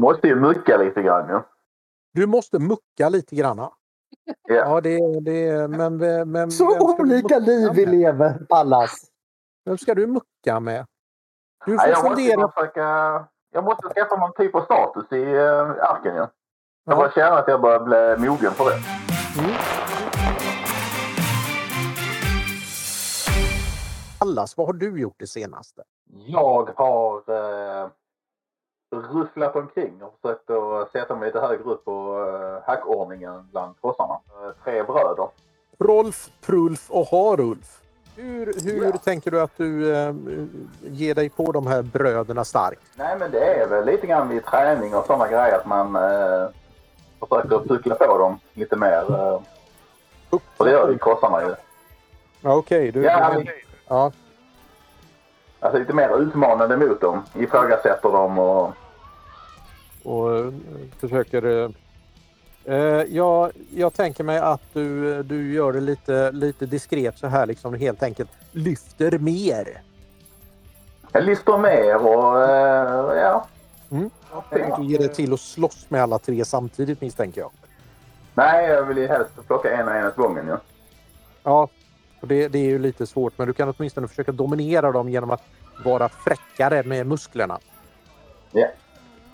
Man måste ju mucka lite grann ju. Du måste mucka lite granna. Ja. Ja, det, det men, men, Så olika liv vi lever, Pallas. Vem ska du mucka med? Du Nej, får jag, måste ju fundera. bara försöka, jag måste skaffa någon typ av status i uh, arken ju. Jag Ja. bara känner att jag börjar bli mogen för det. Mm. Allas, vad har du gjort det senaste? Jag har eh, rufflat omkring och försökt att sätta mig lite högre upp på eh, hackordningen bland krossarna. Eh, tre bröder. Rolf, Prulf och Harulf. Hur, hur Ja. tänker du att du eh, ger dig på de här bröderna starkt? Nej men det är väl lite grann vid träning och sådana grejer att man eh, försöker puckla på dem lite mer. Eh, och det gör ju krossarna ju. Ja, Okej, du... Ja, du- ja. Alltså lite mer utmanande mot dem. Ifrågasätter dem och... och eh, försöker... eh, Eh, jag, jag tänker mig att du, du gör det lite, lite diskret så här liksom helt enkelt lyfter mer. Jag lyfter mer och eh, ja. Mm. Du ger dig till att slåss med alla tre samtidigt misstänker jag. Nej, jag vill ju helst plocka en och en åt gången. Ja, och det, det är ju lite svårt men du kan åtminstone försöka dominera dem genom att vara fräckare med musklerna. Ja.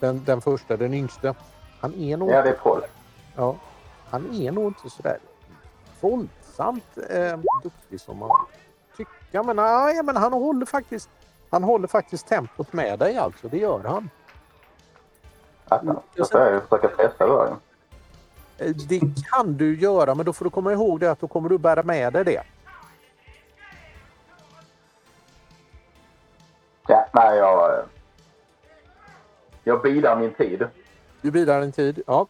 Den, den första, den yngste. Han är nog, Ja, det är Paul. ja, han är nog inte sådär våldsamt eh, duktig som man tycker. Men, nej, men han håller faktiskt han håller faktiskt tempot med dig alltså. Det gör han. Alltså, jag ska försöka pressa ju. Eh, Det kan du göra men då får du komma ihåg det att då kommer du bära med dig det. Ja, nej, jag... Jag bidar min tid. Du bidrar en tid. Ja.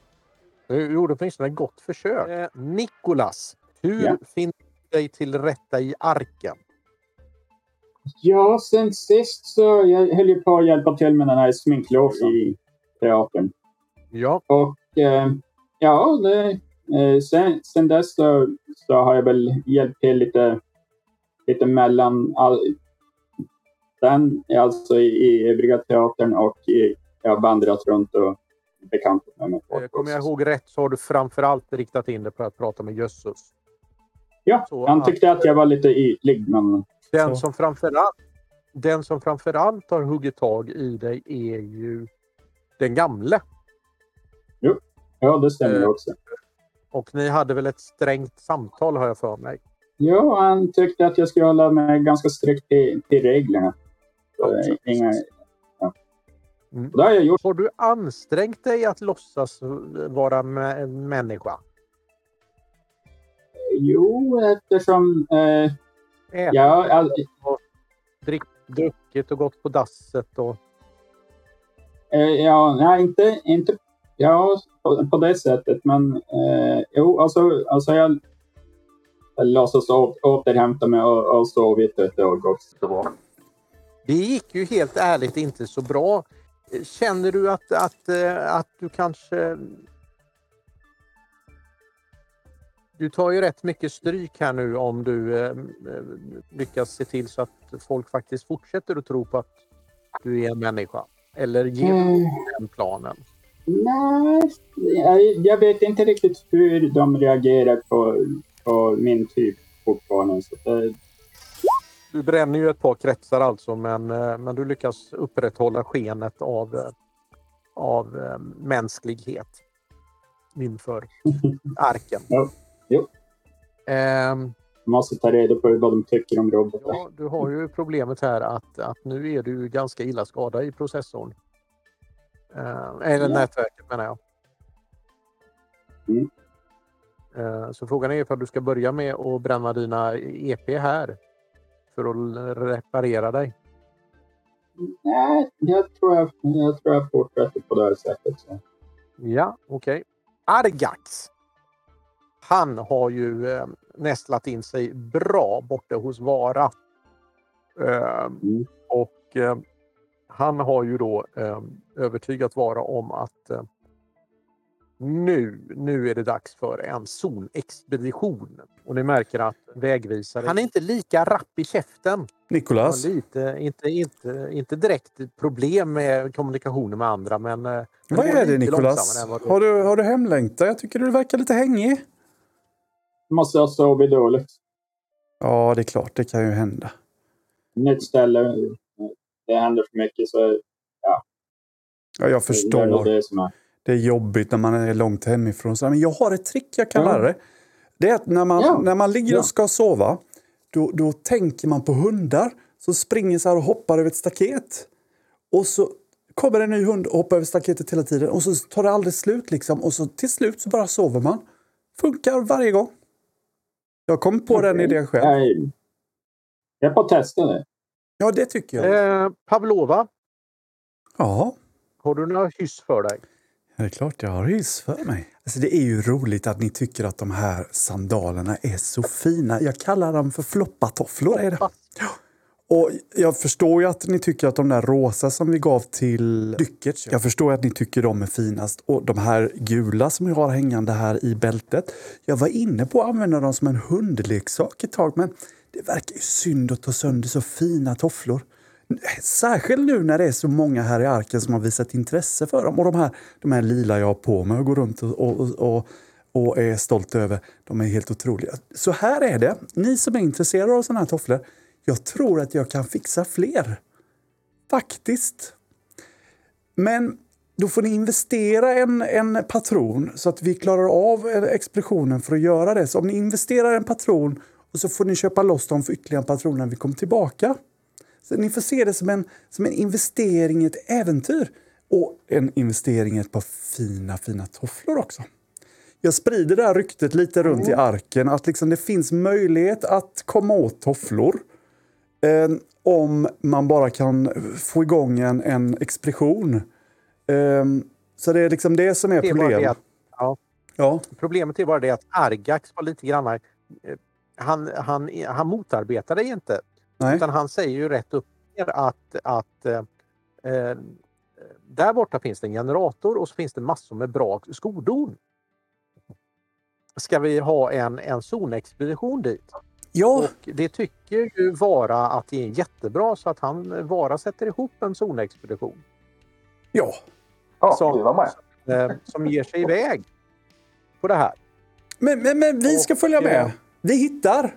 Du gjorde åtminstone ett gott försök. Eh, Nikolas, hur Ja. finner du dig till rätta i arken? Ja, sen sist så jag höll ju på att hjälpa till med den här sminklåsen i teatern. Ja, Och eh, ja, det, eh, sen, sen dess så, så har jag väl hjälpt till lite, lite mellan all, den, alltså i, i övriga teatern och i, jag har vandrat runt och bekantat mig med folk. eh, kommer jag ihåg rätt så har du framförallt riktat in dig på att prata med Jössus. Ja, Så han att- tyckte att jag var lite ytlig, men Den Så. som framförallt den som framförallt har huggit tag i dig är ju den gamle. ja, det stämmer Eh. också. Och ni hade väl ett strängt samtal har jag för mig. Jo, han tyckte att jag skulle hålla mig ganska strikt till, till reglerna. Ja, precis. inga, ja. Mm. Och Det har jag gjort. Har du ansträngt dig att låtsas vara människa? Jo, eftersom... Eh, Ätit ja, all, och drick, druckit och gått på dasset och... eh, ja, nej, inte... inte ja, på, på det sättet. Men eh, jo, alltså, alltså jag, jag låtsas återhämta mig och, och sovit ett. Så bra. Det gick ju helt ärligt inte så bra. Känner du att, att, eh, att du kanske... Du tar ju rätt mycket stryk här nu om du eh, lyckas se till så att folk faktiskt fortsätter att tro på att du är en människa. Eller ger du Mm. den planen? Nej, jag, jag vet inte riktigt hur de reagerar på, på min typ fortfarande. Så det, Du bränner ju ett par kretsar alltså men, eh, men du lyckas upprätthålla skenet av, eh, av eh, mänsklighet inför arken. Ja, jo. Ehm, måste ta reda på vad de tycker om robotar. ja, du har ju problemet här att, att nu är du ganska illa skadad i processorn. Eh, eller Ja. nätverket menar jag. Mm. Eh, så frågan är ifall du ska börja med att bränna dina EP här för att reparera dig. Nej, jag tror jag, jag, tror jag fortsätter på det här sättet. Så. Ja, okej. Argax. Han har ju eh, nästlat in sig bra borta hos Vara. Eh, Mm. Och eh, han har ju då eh, övertygat Vara om att eh, nu, nu är det dags för en zonexpedition. Och ni märker att vägvisare... Han är inte lika rapp i käften Nikolas? Ja, lite, inte, inte, inte direkt problem med kommunikationen med andra men... eh, Vad är det Nikolas? Har du, har du hemlängtan? Jag tycker du verkar lite hängig. Måste ha sovit dåligt. Ja, det är klart. Det kan ju hända. Nytt ställe. Det händer för mycket så Ja, jag det är förstår. det som är. Det är jobbigt när man är långt hemifrån. Så, men jag har ett trick jag lära dig. Det är att när man, Ja. när man ligger och ska sova, då, då tänker man på hundar som springer så här och hoppar över ett staket. Och så kommer en ny hund och hoppar över staketet hela tiden och så tar det aldrig slut liksom. Och så till slut så bara sover man. Funkar varje gång. Jag kom på den Okej. idén själv. Jag, jag får testa det. Ja, det tycker jag. Eh, Pavlova, Ja, har du några hyss för dig? Det är klart jag har hyss för mig. Alltså, det är ju roligt att ni tycker att de här sandalerna är så fina. Jag kallar dem för floppatofflor. Är det? Och jag förstår ju att ni tycker att de där rosa som vi gav till Dyckert, jag förstår att ni tycker de är finast. Och de här gula som jag har hängande här i bältet, jag var inne på att använda dem som en hundleksak ett tag, men det verkar ju synd att ta sönder så fina tofflor. Särskilt nu när det är så många här i arken som har visat intresse för dem. Och de här, de här lila jag har på mig och går runt och, och, och, och är stolt över, de är helt otroliga. Så här är det, ni som är intresserade av sådana här tofflor, jag tror att jag kan fixa fler. Faktiskt. Men då får ni investera en, en patron så att vi klarar av eh, expeditionen för att göra det. Så om ni investerar en patron och så får ni köpa loss dem för ytterligare en patron när vi kommer tillbaka. Så ni får se det som en, som en investering i ett äventyr. Och en investering i ett par fina, fina tofflor också. Jag sprider det här ryktet lite runt i arken att liksom det finns möjlighet att komma åt tofflor. Eh, om man bara kan få igång en, en expedition. Eh, så det är liksom det som är Det är problemet. ja, Ja, problemet är bara det att Argax var lite grann... eh, Han, han, han motarbetar dig inte. Nej. Utan han säger ju rätt upp att, att eh, eh, där borta finns det en generator och så finns det massor med bra skodon. Ska vi ha en, en zonexpedition dit? Ja, Och det tycker ju Vara att det är jättebra så att han Vara sätter ihop en zonexpedition ja. Ja, vi var med. eh, som ger sig iväg på det här. Men, men, men vi ska Och, följa med. Vi hittar.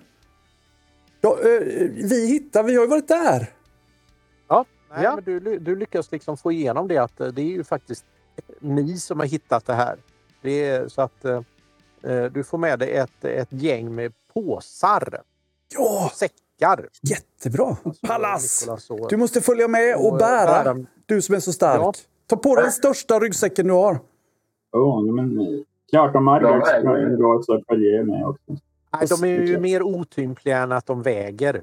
Ja, eh, vi hittar, vi har ju varit där. Nej, men du, du lyckas liksom få igenom det att eh, det är ju faktiskt ni som har hittat det här. Det är så att eh, eh, du får med dig ett, ett gäng med påsar, Ja, säckar. jättebra. Så Pallas! Och- Du måste följa med och och bära. bära. Du som är så stark. Ja. Ta på dig den största ryggsäcken du har. Oh, men, klart om väger. ska också följa med också. Nej, de är ju mer otympliga än att de väger.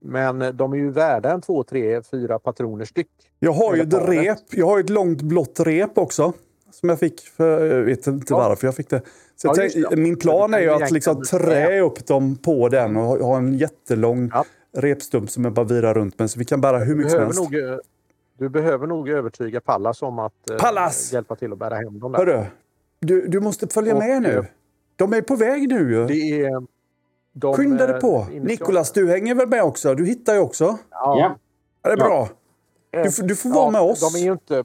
Men eh, de är ju värda en två, tre, fyra patroner styck. Jag har ju ett rep. Jag har ett långt blått rep också. Som jag fick, för, jag vet inte Ja. varför jag fick det. Så Ja, jag just tänk, det. min plan är ju att liksom trä upp dem på den och ha- en jättelång Ja. repstump som jag bara virar runt med. Så vi kan bära hur mycket som helst. nog, eh, du behöver nog övertyga Pallas om att eh, Pallas! hjälpa till att bära hem dem där. Hörru, du, du måste följa Och, med nu. De är på väg nu ju. Det är... De, Skynda dig eh, på. Nikolas, du hänger väl med också? Du hittar ju också. Ja. Ja. Ja, det är Ja. bra. Du, får- du får vara med oss. De är ju inte...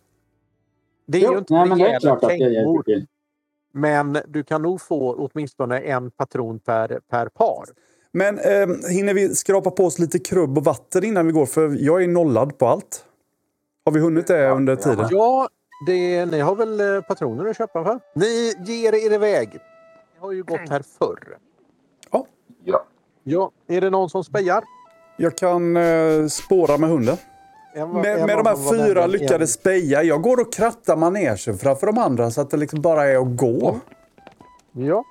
Det är Jo, ju inte nej, men det är rejäla klart att till. men du kan nog få åtminstone en patron per, per par. Men eh, hinner vi skrapa på oss lite krubb och vatten innan vi går? För jag är nollad på allt. Har vi hunnit det under tiden? Ja, det, ni har väl eh, patroner att köpa för? Ni ger er iväg. Har ju gått här förr. Ja. Ja, är det någon som spejar? Jag kan eh, spåra med hunden. En var- Med, med de här fyra nämligen lyckade en- speja. Jag går och krattar manegen framför de andra så att det liksom bara är att gå. Ja,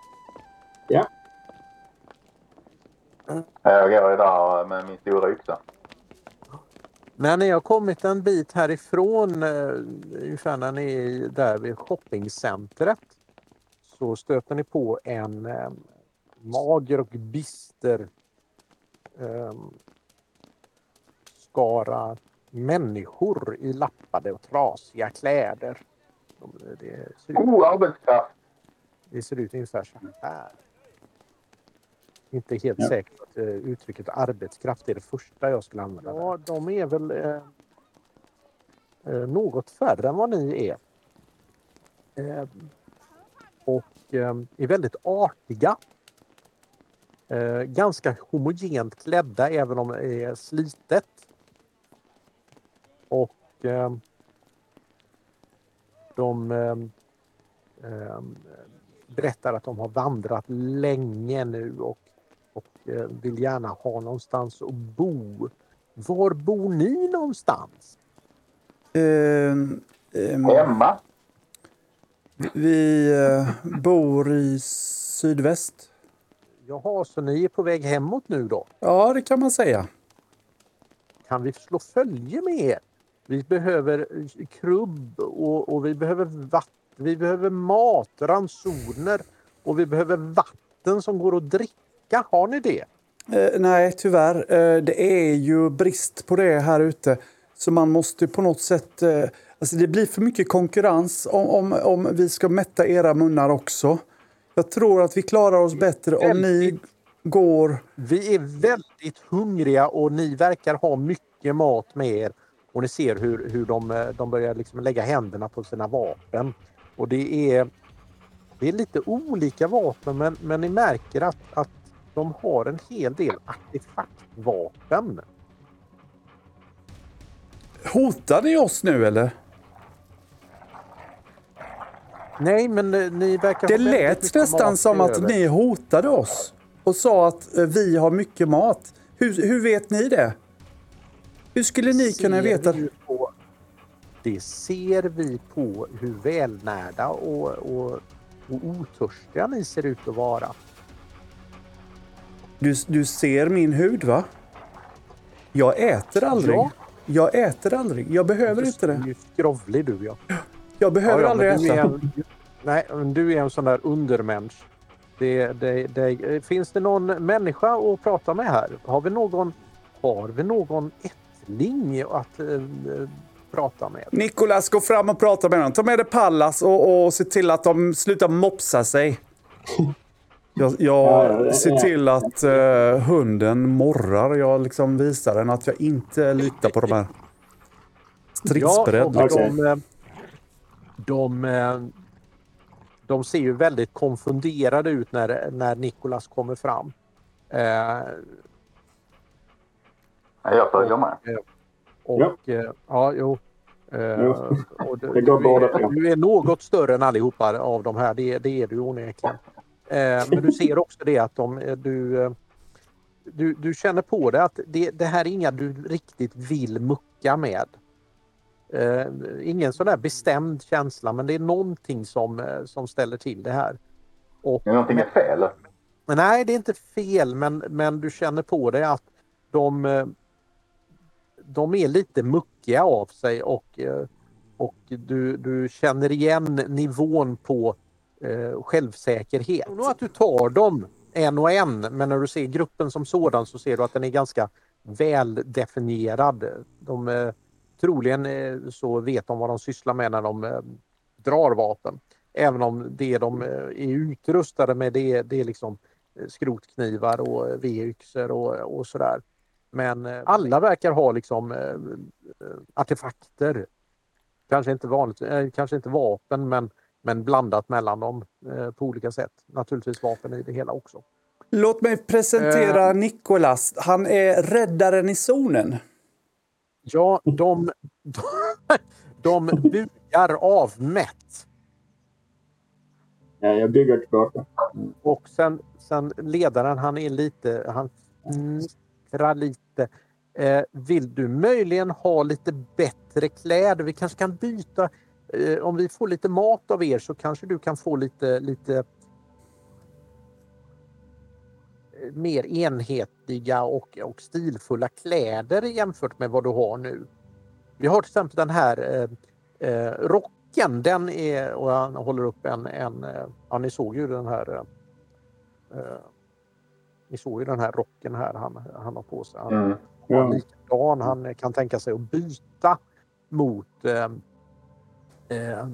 Jag går ju där med min stora yxa. när ni har kommit en bit härifrån, eh, ungefär när ni är där vid shoppingcentret, så stöter ni på en eh, mager och bister eh, skara människor i lappade och trasiga kläder. De, det, ser ut, Oh, arbetskraft! det ser ut ungefär så här. inte helt Ja. säker på att eh, uttrycket arbetskraft är det första jag skulle använda. Ja, de är väl eh, eh, något färre än vad ni är. Och eh, är väldigt artiga. Eh, ganska homogent klädda även om det är slitet. Och eh, de eh, eh, berättar att de har vandrat länge nu och, och eh, vill gärna ha någonstans att bo. Var bor ni någonstans? Ehm, ehm, Hemma? Vi eh, bor i sydväst. Jaha, så ni är på väg hemåt nu då? Ja, det kan man säga. Kan vi slå följe med er? Vi behöver eh, krubb och, och vi behöver vatten. Vi behöver mat, ransoner och vi behöver vatten som går att dricka. Har ni det? Eh, nej, tyvärr. Eh, det är ju brist på det här ute. Så man måste på något sätt... Eh, alltså det blir för mycket konkurrens om, om, om vi ska mätta era munnar också. Jag tror att vi klarar oss bättre om ni går... Vi är väldigt hungriga och ni verkar ha mycket mat med er. Och ni ser hur, hur de, eh, de börjar liksom lägga händerna på sina vapen. Och det är, det är lite olika vapen men, men ni märker att, att de har en hel del artefaktvapen. Hotar ni oss nu eller? Nej, men eh, ni verkar Det lät nästan som att ni hotade oss och sa att eh, vi har mycket mat. Hur, hur vet ni det? Hur skulle ni kunna veta? På, det ser vi på hur välnärda och, och, och otörstiga ni ser ut att vara. Du, du ser min hud va? Jag äter aldrig. Ja. Jag äter aldrig. Jag behöver inte Du det. är ju skrovlig du ja. Jag behöver ja, ja, aldrig du är äta. en, Nej, men du är en sån där undermänniska. Det, det, det, finns det någon människa att prata med här? Har vi någon, har vi någon ättling att eh, prata med? Nikolas, gå fram och prata med dem. Ta med dig Pallas och, och se till att de slutar mopsa sig. Jag, Ja, ja, jag ser ja. till att eh, hunden morrar. Jag liksom visar den att jag inte litar på de här. Stridsberedd. Ja, och de, eh, de, eh, de ser ju väldigt konfunderade ut när, när Nikolas kommer fram. Eh, Ja, Jag följer med. och ja, eh, ja jo. Eh, Jo. och du, Det går du, är, du är något större än allihopa av de här, det, det är du onekligen. Eh, men du ser också det att de, eh, du, eh, du, du känner på det att det, det här är inga du riktigt vill mucka med. Eh, ingen sån där bestämd känsla men det är någonting som, som ställer till det här. Och, Är någonting är fel? men nej, det är inte fel men, men du känner på det att de, de är lite muckiga av sig och, och du, du känner igen nivån på eh, självsäkerhet. Jag tror nog att du tar dem en och en men när du ser gruppen som sådan så ser du att den är ganska väldefinierad. De, eh, troligen eh, så vet de vad de sysslar med när de eh, drar vapen. Även om det de eh, är utrustade med det, det är liksom eh, skrotknivar och eh, V-yxor och, och sådär. Men eh, alla verkar ha liksom eh, eh artefakter. Kanske inte, vanligt, eh, kanske inte vapen men, men blandat mellan dem eh, på olika sätt. Naturligtvis vapen i det hela också. Låt mig presentera Eh. Nikolas. Han är räddaren i zonen. Ja, de, de, de bugar avmätt. Ja, jag bygger tillbaka. Och sen, sen ledaren, han är lite, han fnittrar lite. Eh, vill du möjligen ha lite bättre kläder? Vi kanske kan byta. Eh, om vi får lite mat av er så kanske du kan få lite, lite eh, mer enhetliga och, och stilfulla kläder jämfört med vad du har nu. Vi har till exempel den här eh, eh, rocken. Den är, och han håller upp en, en ja ni såg ju den här eh, ni såg ju den här rocken här han, han har på sig. Han Mm. likadan. Han kan tänka sig att byta mot eh, eh,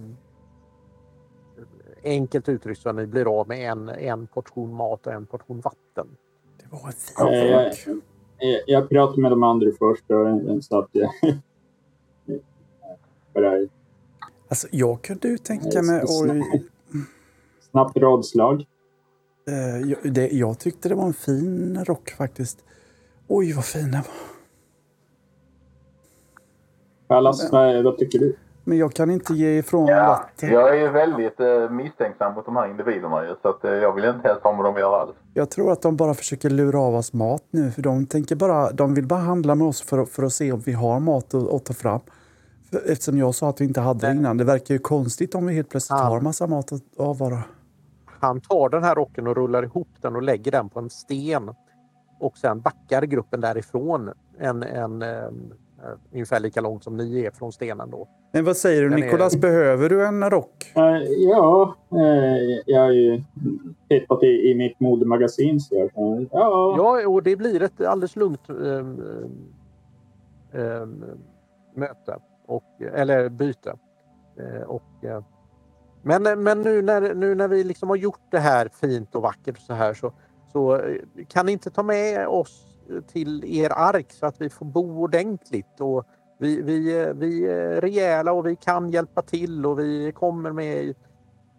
enkelt uttryckt så att ni blir av med en, en portion mat och en portion vatten. Det var en fin Eh, jag, rock. jag, jag pratade med de andra först och så att jag... Alltså, jag kunde ju tänka mig... Oj, snabbt rådslag. eh, jag, det, jag tyckte det var en fin rock faktiskt. Oj, vad fin den var. Pallas, vad tycker du? Men jag kan inte ge ifrån Ja, vatten. jag är ju väldigt eh, misstänksam mot de här individerna ju, så att, eh, jag vill inte helst ha med dem att göra alls. Jag tror att de bara försöker lura av oss mat nu. För de, tänker bara, de vill bara handla med oss för, att- för att se om vi har mat att, att ta fram. För, eftersom jag sa att vi inte hade det innan. Det verkar ju konstigt om vi helt plötsligt Ja. har massa mat att avvara. Han tar den här rocken och rullar ihop den och lägger den på en sten. Och sen backar gruppen därifrån en, en, eh, ungefär lika långt som ni är från stenen. Då. Men vad säger du Den är- Nikolas? Behöver du en rock? Eh, ja, eh, jag har ju tittat i, i mitt modemagasin. Så jag, kan- ja, Ja, och det blir ett alldeles lugnt möte. Och, eller byte. Eh, och, eh, men men nu, när, nu när vi liksom har gjort det här fint och vackert så här så, så eh, kan ni inte ta med oss till er ark så att vi får bo ordentligt. Och vi, vi, vi är rejäla och vi kan hjälpa till och vi kommer med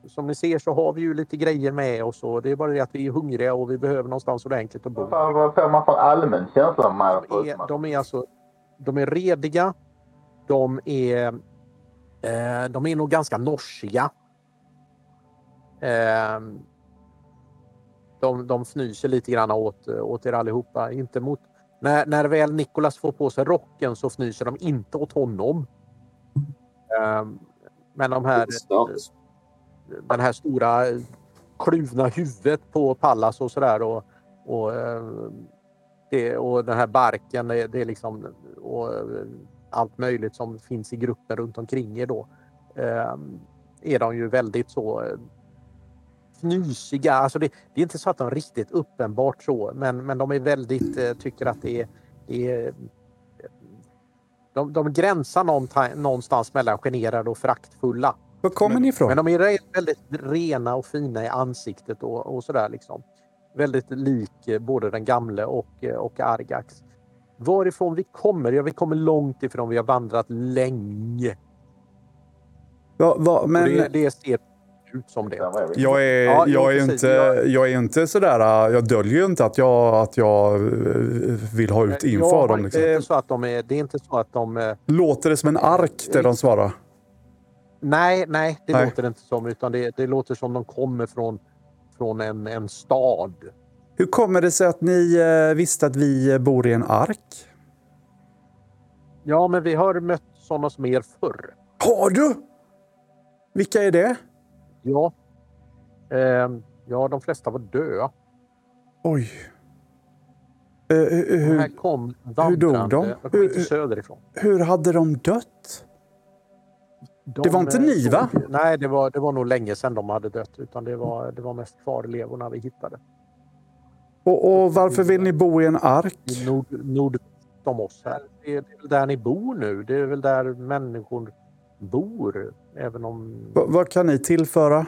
som ni ser så har vi ju lite grejer med oss och det är bara det att vi är hungriga och vi behöver någonstans ordentligt att bo. Vad får man för allmän känsla av? De är, de är alltså de är rediga. De är, eh, de är nog ganska norsiga. Eh, de, de fnyser lite grann åt, åt er allihopa. Inte mot, när, när väl Nikolas får på sig rocken så fnyser de inte åt honom. Eh, men de här den här stora kluvna huvudet på Pallas och sådär. Och, och, eh, det, och den här barken, det, det är liksom och eh, allt möjligt som finns i gruppen runt omkring er då. Eh, är de ju väldigt så eh, fnysiga. Alltså det, det är inte så att de riktigt uppenbart så, men, men de är väldigt, eh, tycker att det är, det är de, de gränsar någonstans mellan generade och föraktfulla. Var kommer ni ifrån? Men de är väldigt rena och fina i ansiktet och, och sådär liksom. Väldigt lik eh, både den gamle och, eh, och Argax. Varifrån vi kommer? Ja, vi kommer långt ifrån. Vi har vandrat länge. Va, va, men det, det ser ut som det. jag är, Ja, jag, är inte, Jag- är inte sådär... Jag döljer ju inte att jag, att jag eh, vill ha ut info av dem. Det Liksom. är inte så att de är... Det är inte så att de eh, Låter det som en ark det de svarar? nej, nej, det Nej. låter det inte som. Utan det, det låter som de kommer från, från en, en stad. Hur kommer det sig att ni visste att vi bor i en ark? Ja, men vi har mött sådana som er förr. Har du? Vilka är det? Ja. Ehm, ja, de flesta var döda. Oj. Eh, hur, De här kom hur dog de? De kom Hur- söderifrån. hur hade de dött? De, Det var inte eh, ni, va? Nej, det var, det var nog länge sedan de hade dött. Utan det var, det var mest kvarlevorna vi hittade. Och, och varför vill ni bo i en ark? I nord, nord om oss här. Det är, det är väl där ni bor nu. Det är väl där människor bor. Även om Va, vad kan ni tillföra?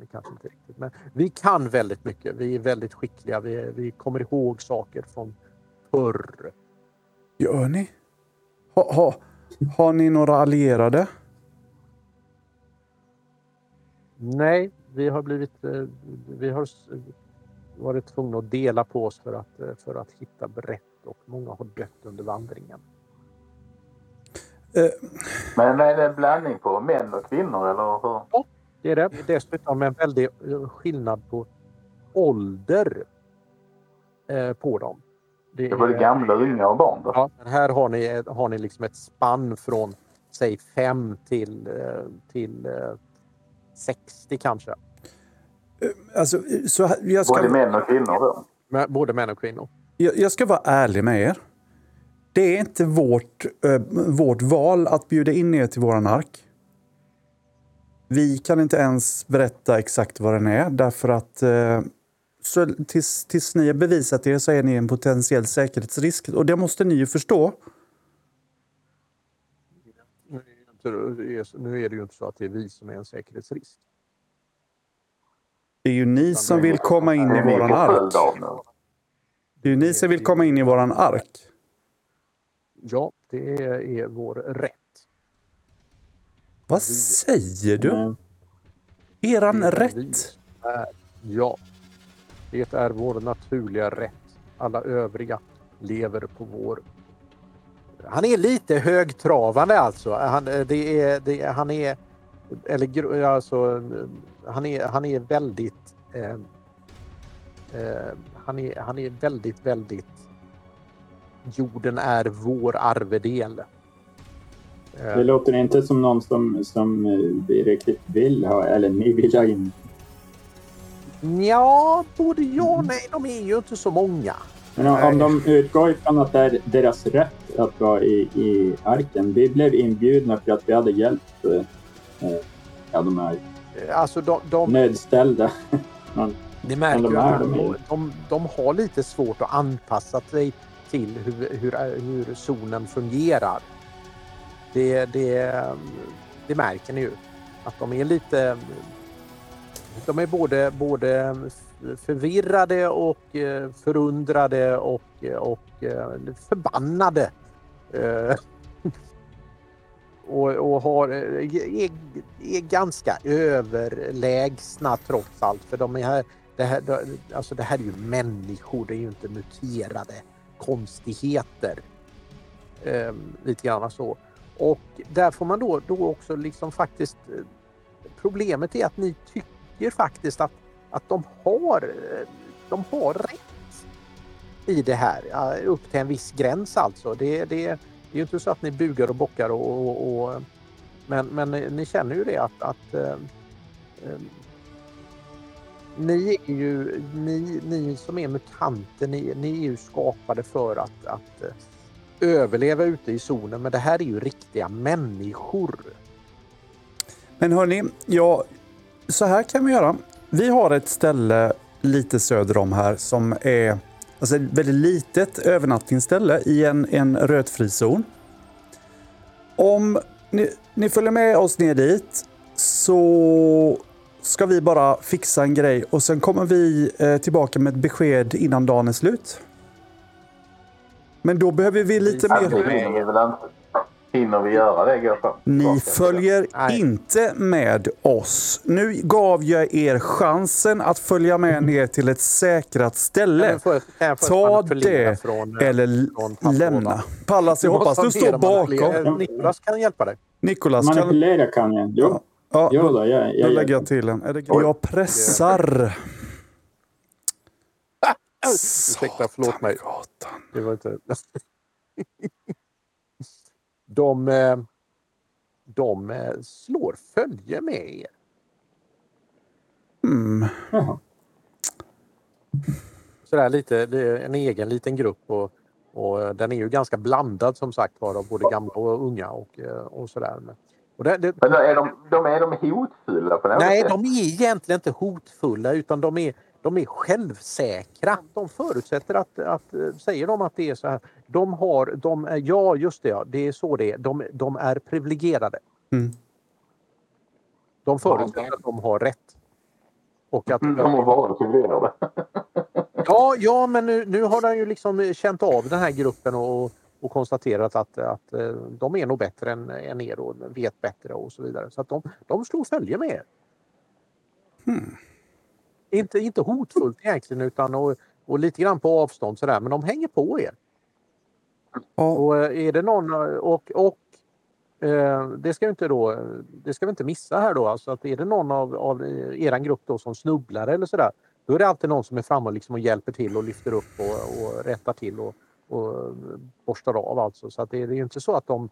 det kanske inte riktigt. Men vi kan väldigt mycket. Vi är väldigt skickliga. Vi, vi kommer ihåg saker från förr. Gör ni? Ha, ha, har ni några allierade? Nej, vi har blivit... eh, Vi har varit tvungna att dela på oss för att, eh, för att hitta brett och många har dött under vandringen. Eh, Men är det en blandning på män och kvinnor eller hur? Det är det. Det dessutom en väldig eh, skillnad på ålder eh, på dem. Det är både gamla, unga och barn då? Ja, men här har ni, har ni liksom ett spann från säg 5 till, till eh, 60 kanske. alltså, så jag, Både ska, män och kvinnor då? Både män och kvinnor. jag, jag ska vara ärlig med er. Det är inte vårt, eh, vårt val att bjuda in er till våran ark. Vi kan inte ens berätta exakt vad den är därför att eh, så tills, tills ni har bevisat er så är ni en potentiell säkerhetsrisk. Och det måste ni ju förstå. Nu är, det ju inte, så att det är vi som är en säkerhetsrisk. Det är ju ni som vill komma in i våran ark. Det är ju ni som vill komma in i våran ark. Ja, det är vår rätt. Vad säger du? Mm. Eran Det rätt? är- Ja. Det är vår naturliga rätt. Alla övriga lever på vår... Han är lite högtravande alltså. Han, det är, det är, han är... Eller alltså... Han är, han är väldigt... Eh, eh, han, är, han är väldigt, väldigt... Jorden är vår arvedel. Eh, Det låter inte som någon som, som eh, vi riktigt vill ha, eller ni vill ha in. Ja, både ja och nej. De är ju inte så många. Men om, de utgår ifrån att det är deras rätt att vara i, i arken. Vi blev inbjudna för att vi hade hjälpt eh, eh, ja, de här Alltså de, de, nödställda. Ni märker de ju är, att de är de, ju. de, de har lite svårt att anpassa sig till hur, hur, hur zonen fungerar. Det, det, det märker ni ju. Att de är lite... De är både, både förvirrade och eh, förundrade och, och eh, förbannade. Eh, och, och har, är, är ganska överlägsna trots allt. För de är här, det, här, alltså det här är ju människor, det är ju inte muterade konstigheter. Eh, lite grann så. Och där får man då, då också liksom faktiskt... Eh, problemet är att ni tycker faktiskt att, att de, har, eh, de har rätt i det här. Upp till en viss gräns alltså. Det, det, det är ju inte så att ni bugar och bockar och... och, och men, men ni känner ju det att, att eh, eh ni är ju, ni, ni som är mutanter, ni, ni är ju skapade för att, att eh, överleva ute i zonen. Men det här är ju riktiga människor. Men hörni, ja, så här kan vi göra. Vi har ett ställe lite söder om här som är alltså ett väldigt litet övernattningsställe i en, en rötfri zon. Om ni, ni följer med oss ner dit så ska vi bara fixa en grej och sen kommer vi eh, tillbaka med ett besked innan dagen är slut. Men då behöver vi lite Ja, det mer... hinner vi väl inte. Hinner vi göra det? Går. Ni följer Nej. inte med oss. Nu gav jag er chansen att följa med ner till ett säkrat ställe. Kan jag få- kan jag få Ta det från, eh, eller från lämna. Pallas, jag hoppas du står bakom. Nikolas kan hjälpa dig. Nikolas, kan... Manipulera kan jag. Jo, Ja, jo då, då, jag, då jag, lägger jag, jag till en. Är det... Jag pressar. Ursäkta, förlåt mig. Satangatan. Det var inte... De, eh, de eh, slår följe med er. Mm. Jaha. Sådär lite, det är en egen liten grupp och, och den är ju ganska blandad som sagt var av både gamla och unga och, eh, och sådär. Men- det, det, Men då är de, de, är de hotfulla på något nej, sätt? de är egentligen inte hotfulla utan de är, de är självsäkra. De förutsätter att, att, eh, säger de att det är så här, de har, de ja just det, ja, det är så det är. De, de är privilegierade. Mm. De förutsätter att de har rätt. Och att, Mm, De har varit privilegierade. ja, ja, men nu, nu har de ju liksom känt av den här gruppen och, och konstaterat att, att eh, de är nog bättre än, än er och vet bättre och så vidare. Så att de, de slår följe med er. Inte, inte hotfullt egentligen utan och, och lite grann på avstånd sådär men de hänger på er. Ja, Och eh, är det någon och, och eh, det ska vi inte då, det ska vi inte missa här då alltså att är det någon av, av eh, eran grupp då som snubblar eller sådär då är det alltid någon som är framme och, liksom och hjälper till och lyfter upp och, och rättar till och, och borstar av alltså så att det, är ju inte så att de,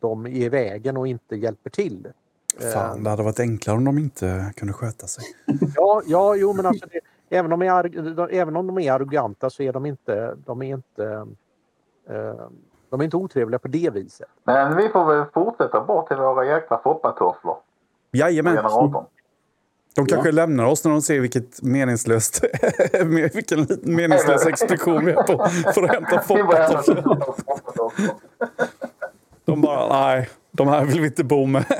de är i vägen och inte hjälper till. fan, det hade varit enklare om de inte kunde sköta sig. Ja, ja jo men alltså det, även, om de är, även om de är arroganta så är de inte, de är inte, eh, de är inte otrevliga på det viset. Men vi får väl fortsätta bort till våra jäkla foppatofflor. Jajamän. De kanske lämnar oss när de ser vilket meningslöst, vilken meningslös expedition vi är på för att hämta foppatofflor. De bara, nej, de här vill vi inte bo med.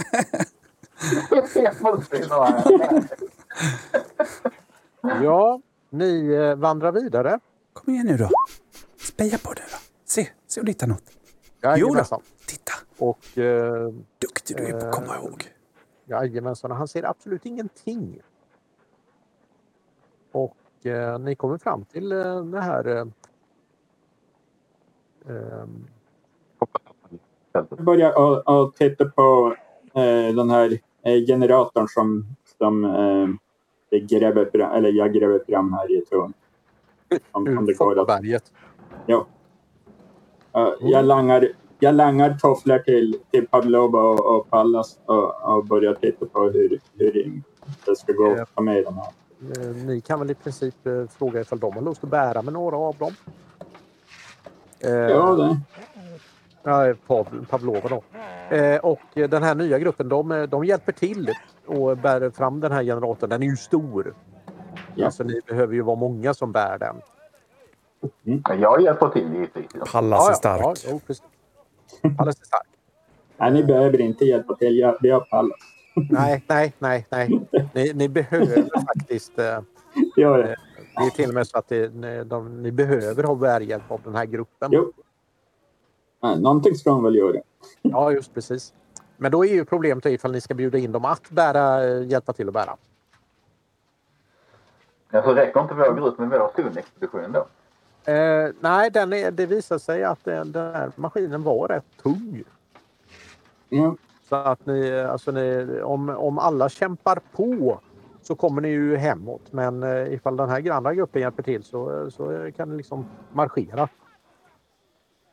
Ja, ni eh, vandrar vidare Kom igen nu då. Speja på nu då. Se, se om du hittar något. Jajamensan. Titta, Och eh, duktig du är på att komma Eh, ihåg. Jajamensan, han ser absolut ingenting. Och eh, ni kommer fram till eh, det här eh, ehm, Jag börjar att- att titta på eh, den här eh, generatorn som, som eh, gräver fram, eller jag gräver fram här i tron. Om, om det går att, Foppaberget. ja. Eh, jag, langar, jag langar tofflor till, till Pavlova och, och Pallas och, och börjar titta på hur, hur det ska gå att ta med här. Eh, Ni kan väl i princip eh, fråga ifall de har lust att bära med några av dem. Eh, Ja, det. Ja, Pav- Pavlova då. Eh, och den här nya gruppen de, de hjälper till och bär fram den här generatorn. Den är ju stor. Ja. Alltså ni behöver ju vara många som bär den. Men jag hjälper till givetvis. Pallas är stark. Ja, jo, Alldeles är stark. Nej, ni behöver inte hjälpa till. Vi har Pallas. Nej, nej, nej, nej. Ni, ni behöver faktiskt. Eh, Gör det. det är till och med så att det, ni, de, ni behöver ha bärhjälp av den här gruppen. Jo. Nej, någonting ska de väl göra. Ja, just precis. Men då är ju problemet ifall ni ska bjuda in dem att bära, eh, hjälpa till att bära. Alltså räcker inte vår grupp med vår zonexpedition då? Eh, nej, den är, det visar sig att den, den här maskinen var rätt tung. Ja. Så att ni, alltså ni, om, om alla kämpar på så kommer ni ju hemåt. Men eh, ifall den här andra gruppen hjälper till så, så kan ni liksom marschera.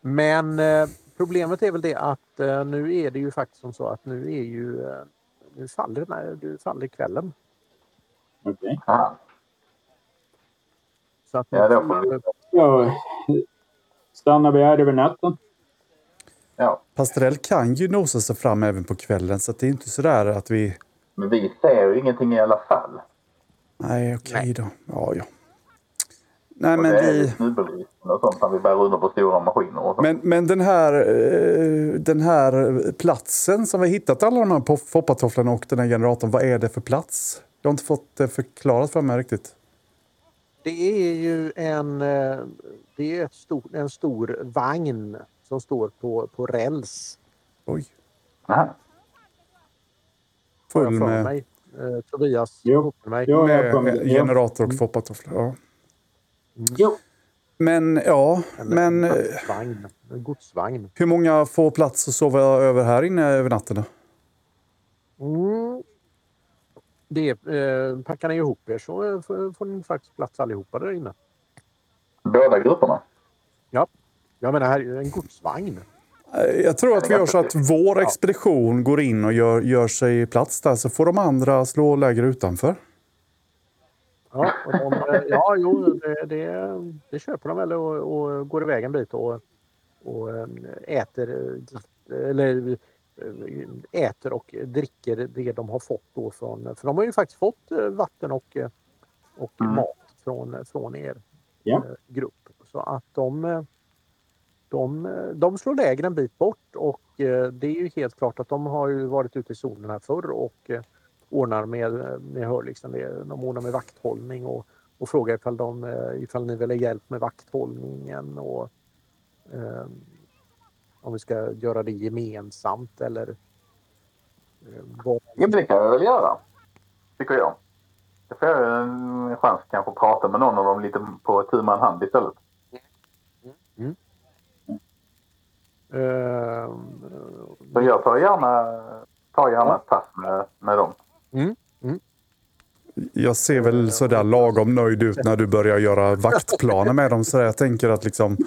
Men eh, problemet är väl det att eh, nu är det ju faktiskt som så att nu är ju eh, nu faller, nej, nu faller kvällen. Okej. Aha. Så att Ja, då Ja, stannar vi här över natten? Ja. Pastrell kan ju nosa sig fram även på kvällen så att det är inte sådär att vi... Men vi ser ju ingenting i alla fall. Nej, okej Nej. då. Ja, ja. Nej, men vi... och sånt när vi bär under på stora maskiner och sånt. Men, men den, här, eh, den här platsen som vi hittat alla de här foppatofflorna och den här generatorn, vad är det för plats? Jag har inte fått det förklarat för mig riktigt. Det är ju en, eh, det är ett stor, en stor vagn som står på, på räls. Oj. Aha. Full jag med, mig. Eh, Tobias Jo. med mig. Jo, jag kommer. med Ja. generator och foppatofflor. Ja. Jo. Men ja, En men eh, godsvagn. Godsvagn. hur många får plats att sova över här inne över natten då? Mm. Det, eh, packar ni ihop er så eh, får, ni faktiskt plats allihopa där inne. Båda grupperna. Jag menar, här är en godsvagn. Eh, Jag tror att vi gör så att vår Ja. expedition går in och gör, gör sig plats där så får de andra slå läger utanför. Ja, och de, eh, ja jo, det, det, det köper de väl och, och går iväg en bit och, och äter, eller äter och dricker det de har fått då från, för de har ju faktiskt fått eh, vatten och, eh, och Mm. mat från, från er eh, grupp. Så att de, eh, de, de slår läger en bit bort och det är ju helt klart att de har ju varit ute i zonen här förr och ordnar med, med hörlixen. Det- De ordnar med vakthållning och, och frågar ifall, de, ifall ni vill ha hjälp med vakthållningen och eh, om vi ska göra det gemensamt eller eh, vad. Ja, det kan jag väl göra. Tycker jag. Då får jag en chans kanske att prata med någon av dem lite på tu man hand istället. Eh, Så jag tar gärna, tar gärna ett pass med, med dem. Jag ser väl sådär lagom nöjd ut när du börjar göra vaktplaner med dem. Så jag tänker att liksom,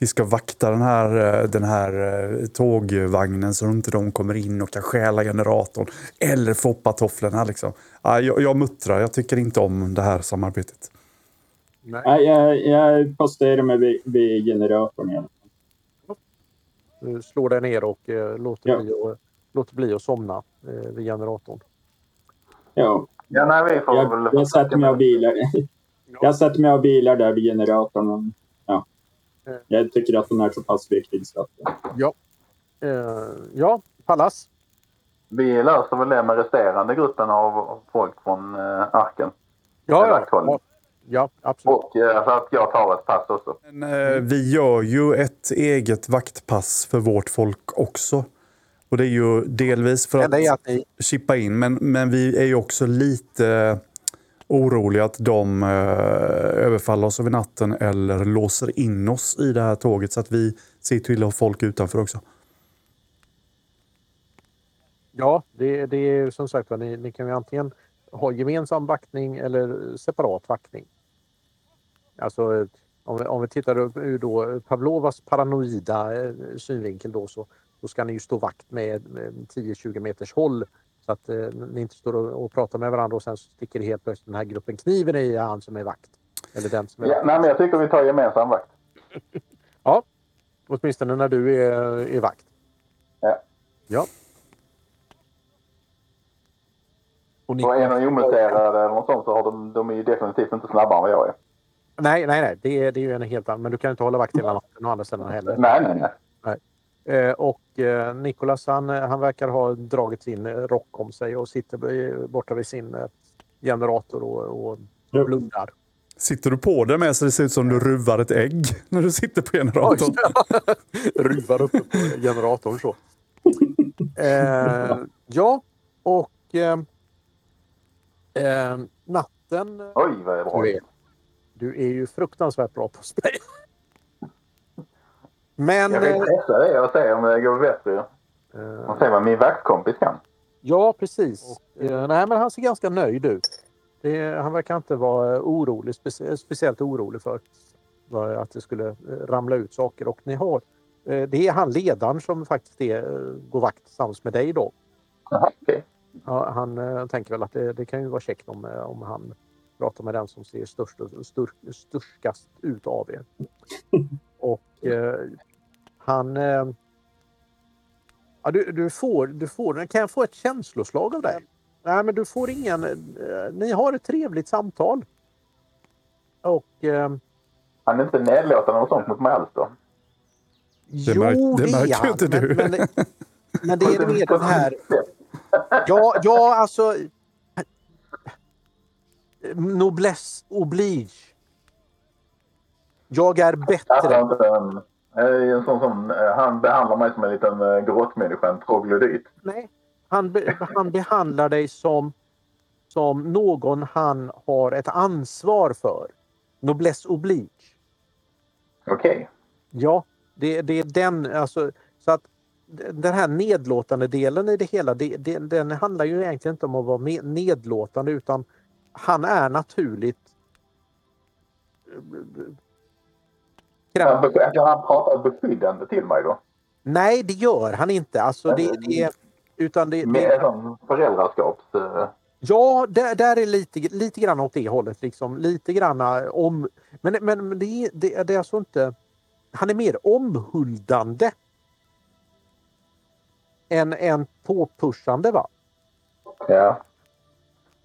vi ska vakta den här, eh, den här eh, tågvagnen så att inte de kommer in och kan stjäla generatorn. Eller foppatofflorna. Liksom. Ja, Jag, jag muttrar, jag tycker inte om det här samarbetet. nej, jag, jag posterar mig vid, vid generatorn. igen. du slår dig ner och eh, låter, Ja. bli att, låter bli att somna eh, vid generatorn. Ja, Ja, nej, vi får jag, väl... jag sätter mig och bilar. Jag sätter mig och bilar där vid generatorn. och- Ja. Jag tycker att den är så pass viktig så att... Eh, ja, Pallas. Vi löser väl det med resterande gruppen av folk från eh, arken. Ja, Med ja, ja. Ja, absolut. Och eh, för att jag tar ett pass också. Men, eh, vi gör ju ett eget vaktpass för vårt folk också. Och det är ju delvis för att är att chippa in, men, men vi är ju också lite oroliga att de eh, överfaller oss över natten eller låser in oss i det här tåget så att vi ser till att ha folk utanför också. ja, det, det är som sagt ni, ni kan ju antingen ha gemensam vaktning eller separat vaktning. Alltså om vi, om vi tittar ur då Pavlovas paranoida eh, synvinkel då så då ska ni ju stå vakt med, med 10-20 meters håll så att eh, ni inte står och, och pratar med varandra och sen sticker helt plötsligt den här gruppen kniven i han som är vakt. Eller den som är Ja, vakt. nej, men jag tycker vi tar gemensam vakt. Åtminstone när du är, är vakt. Ja. Ja. Och ni, Och är de omuterade eller något sånt så har de, de är ju definitivt inte snabbare än vad jag är. nej, nej, nej. Det, är- det är ju en helt annan. Men du kan inte hålla vakt hela natten å andra sidan heller. Nej, nej, nej. Eh, och eh, Nikolas han, han verkar ha dragit sin eh, rock om sig och sitter borta vid sin eh, generator och, och Ja. blundar. Sitter du på det med så det ser ut som du ruvar ett ägg när du sitter på generatorn? Ruvar uppe på generatorn så. Eh, ja, och eh, eh, natten. eh, Oj, vad är bra. Du är, ju fruktansvärt bra på spray. Men... Jag kan testa det och se om det går bättre. eh, Och se vad min vaktkompis kan. Ja, precis. Eh, nej, men han ser ganska nöjd ut. Det, han verkar inte vara orolig, specie, speciellt orolig för att det skulle eh, ramla ut saker. Och ni har, eh, det är han ledaren som faktiskt är, eh, går vakt tillsammans med dig då. Jaha, okej. Ja, han eh, tänker väl att det, det kan ju vara käckt om, eh, om han pratar med den som ser störst, och- stur, sturskast ut av er. Och eh, han... Eh, ja, du, du, får, du får... Kan jag få ett känsloslag av dig? Nej, men du får ingen... Eh, ni har ett trevligt samtal. Och... Eh, Han är inte nedlåtande och sånt mot mig alls då. jo, märk- det det är märker han. inte men, du. Men, det- men det är mer den här... Ja, ja alltså... Noblesse oblige. Jag är bättre. En, eh, en sån som, eh, han behandlar mig som en liten eh, grottmänniska, en troglodyt. Nej, han, be, han behandlar dig som, som någon han har ett ansvar för. Noblesse oblige. Okej. Ja, det, det är den. Alltså, så att den här nedlåtande delen i det hela, det, det, den handlar ju egentligen inte om att vara nedlåtande utan han är naturligt Be- han pratar beskyddande till mig då. Nej, det gör han inte. Alltså, det, det, utan det, det, en sån föräldraskaps... eh, ja, där, där är lite, lite grann åt det hållet. Liksom. Lite grann om... Men, men det, är- det, det är alltså inte... Han är mer omhuldande än, än påpushande. Va? Ja.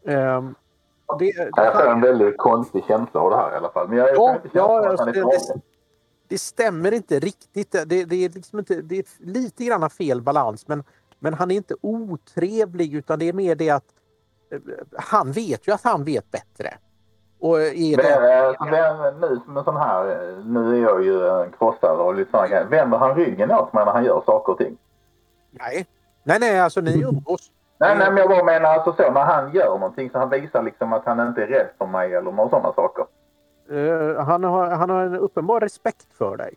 Ehm, det, Jag får en väldigt konstig känsla av det här i alla fall. Men jag, jag Ja, kan inte känna ja, det- stämmer inte riktigt. Det, det, är liksom inte, det är lite grann fel balans. Men, men han är inte otrevlig utan det är mer det att eh, han vet ju att han vet bättre. Och är Men, det, eh, vem, nu som en sån här, eh, nu är jag ju en krossare och lite sådana grejer. Vänder han ryggen åt mig när han gör saker och ting? nej. nej, nej, alltså ni umgås. Nej, nej, men jag bara menar alltså så när han gör någonting så han visar liksom att han inte är rädd för mig eller några sådana saker. Eh, han, har, han har en uppenbar respekt för dig.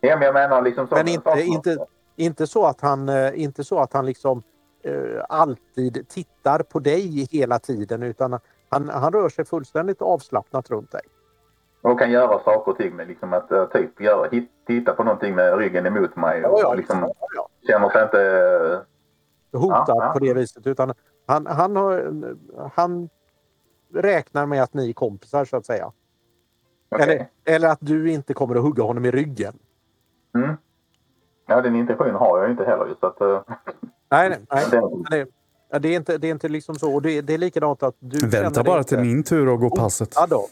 Ja, men jag menar liksom så. Men inte- saker- inte- Inte så att han, eh, inte så att han liksom eh, alltid tittar på dig hela tiden utan han, han rör sig fullständigt avslappnat runt dig. Och kan göra saker och ting med liksom att eh, typ göra, hit, titta på någonting med ryggen emot mig och Ja, ja, liksom ja, ja. känner sig inte... eh, hotad på det viset. Utan han, han, har, han räknar med att ni är kompisar så att säga. Okej. Eller, eller att du inte kommer att hugga honom i ryggen. Mm. Ja, den intentionen har jag inte heller så att... eh, Nej, nej. nej. Det, ja, det, är inte, det är inte liksom så. Och det, det är likadant att du Vänta bara inte- till min tur att gå passet. Ja då.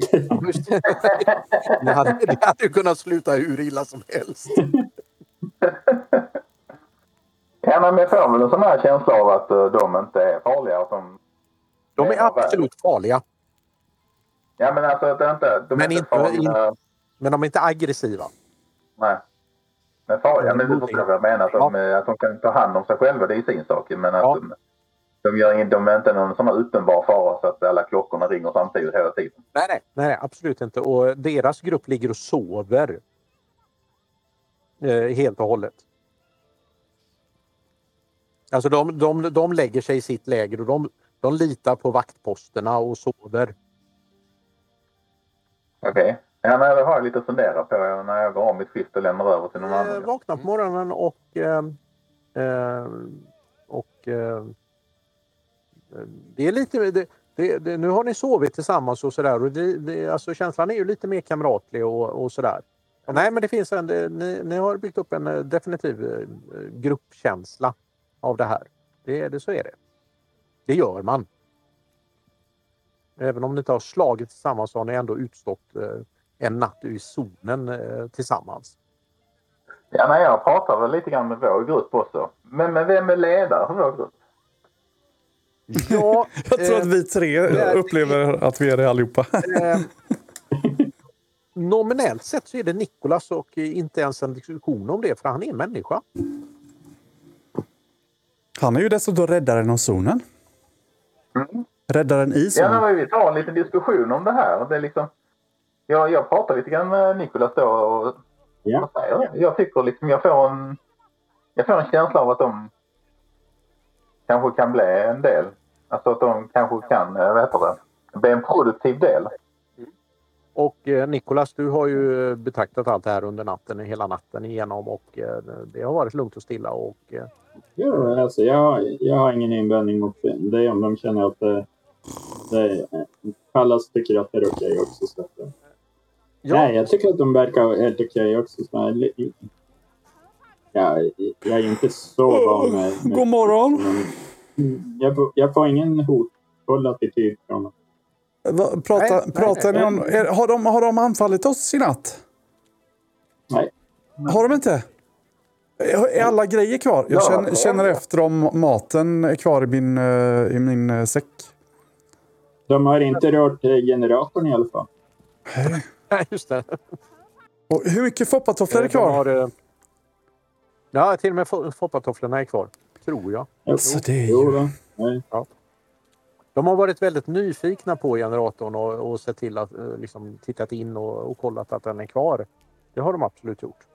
Det. Hade, det hade kunnat sluta hur illa som helst. ja, men jag får väl en sån här känsla av att eh, de inte är farliga. Att de, De är absolut farliga. Ja, men alltså att inte... De Men inte inte- farliga. Men de är inte aggressiva. Nej. Men farliga, men du förstår vad jag menar. Att de, att de kan ta hand om sig själva, det är sin sak. Men att Ja. de, de, gör in, de är inte någon sån uppenbar fara så att alla klockorna ringer samtidigt hela tiden. Nej, nej, nej, nej absolut inte. Och deras grupp ligger och sover. Eh, helt och hållet. Alltså de, de, de lägger sig i sitt läger och de, de litar på vaktposterna och sover. Okej. Ja, nej, det har jag lite att fundera på när jag går om mitt skift och lämnar över till någon Eh, annan. vaknar på morgonen och eh, eh, och eh, det är lite det, det, det, nu har ni sovit tillsammans och sådär och det, det, alltså känslan är ju lite mer kamratlig och, och sådär. Nej men det finns en, ni, ni har byggt upp en eh, definitiv eh, gruppkänsla av det här. Det, det, så är det. Det gör man. Även om ni inte har slagit tillsammans så har ni ändå utstått eh, en natt i zonen eh, tillsammans. Ja, nej, jag pratar väl lite grann med vår grupp också. Men, men vem är ledare för vår grupp? Ja, Jag tror eh, att vi tre det- upplever att vi är det allihopa. eh, nominellt sett så är det Nikolas och eh, inte ens en diskussion om det för han är en människa. Han är ju dessutom räddaren av zonen. Mm. Räddaren i Ja, men vi tar en liten diskussion om det här. Det är liksom, jag, jag pratar lite grann med Nikolas då och Ja. vad säger jag? Tycker liksom jag får en, jag får en känsla av att de kanske kan bli en del. Alltså att de kanske kan, eh, vad heter det, bli en produktiv del. Och eh, Nikolas, du har ju betraktat allt det här under natten, hela natten igenom och eh, det har varit lugnt och stilla och eh, Ja, alltså, jag, jag har ingen invändning mot det om de känner att det, Pallas tycker att det är okej också. Så att, ja, Nej, jag tycker att de verkar helt okej också. Så jag, ja, jag är inte så van med... med God morgon! men jag, får- jag får ingen hotfull attityd från dem. Va, prata, Nej, nej, pratar nej. ni om... Är, har, de, har de anfallit oss i natt? Nej. Har de inte? Är alla grejer kvar? Jag Ja, känner, känner efter om maten är kvar i min, eh, i min eh, säck. De har inte rört eh, generatorn i alla fall. Nej, just det. Och hur mycket foppatofflor är De kvar? har, eh, ja, till och med fo- foppatofflorna är kvar, tror jag. Alltså, det är Jo, ju... då. Nej. De har varit väldigt nyfikna på generatorn och, och sett till att eh, liksom, tittat in och, och kollat att den är kvar. Det har de absolut gjort.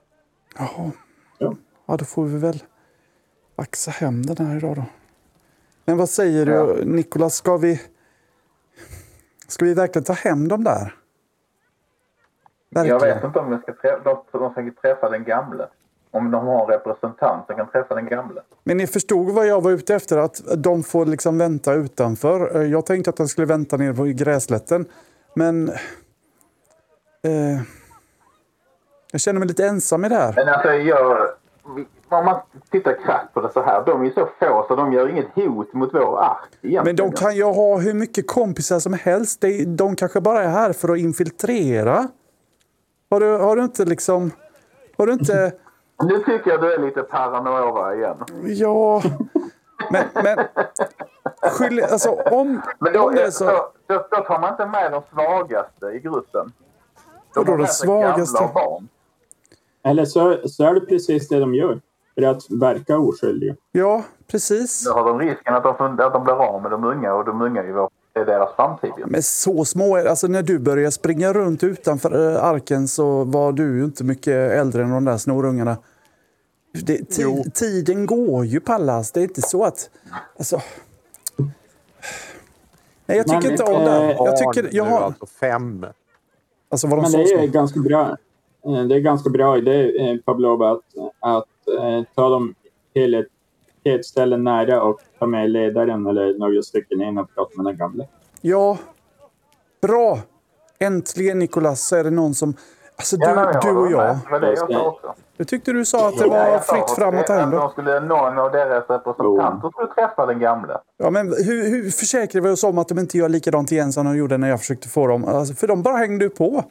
Jaha. Ja. Ja, då får vi väl vaxa hem den här idag då. Men vad säger Ja. du, Nikolas? Ska vi... Ska vi verkligen ta hem dem där? Jag Verkligen. vet inte om vi ska träffa, de, de ska träffa den gamle. Om de har en representant som kan träffa den gamle. Men ni förstod vad jag var ute efter? Att de får liksom vänta utanför. Eh, Jag tänkte att de skulle vänta nere på gräslätten. Men... Eh, jag känner mig lite ensam i det här. Men alltså jag... Om man tittar krasst på det så här. De är så få så de gör inget hot mot vår ark egentligen. Men de kan ju ha hur mycket kompisar som helst. De, de kanske bara är här för att infiltrera. Har du, har du inte liksom... Har du inte... Nu tycker jag du är lite paranoia igen. Ja... Men... men skyll, alltså om... Men då, om det är så, då, då, då tar man inte med de svagaste i gruppen. De Vadå de gamla svagaste? och barn. Eller så, så är det precis det de gör. För att verka oskyldiga. Ja, precis. Då har de risken att de, att de blir av med de unga och de unga är, ju vår, är deras framtid. Men så små är Alltså när du började springa runt utanför eh, arken så var du ju inte mycket äldre än de där snorungarna. Det, Jo. ti, tiden går ju Pallas. Det är inte så att... Alltså... Nej, jag tycker Men, inte om eh, det. Jag tycker... Jag har, alltså fem. alltså var de Men så det är små? ganska bra. eh, Det är ganska bra idé, eh, Pablo, att, att eh, ta dem till ett, till ett ställe nära och ta med ledaren eller några stycken in och prata med den gamle. Ja. Bra! Äntligen Nikolas så är det någon som... Alltså Ja, nej, du, du och jag. med. Det jag sa också. Jag tyckte du sa att det var fritt fram det, att ta hem dem. de skulle, Någon av deras representanter skulle träffa den gamle. Ja, men hur, hur försäkrar vi oss om att de inte gör likadant igen som de gjorde när jag försökte få dem? Alltså, för de bara hängde ju på.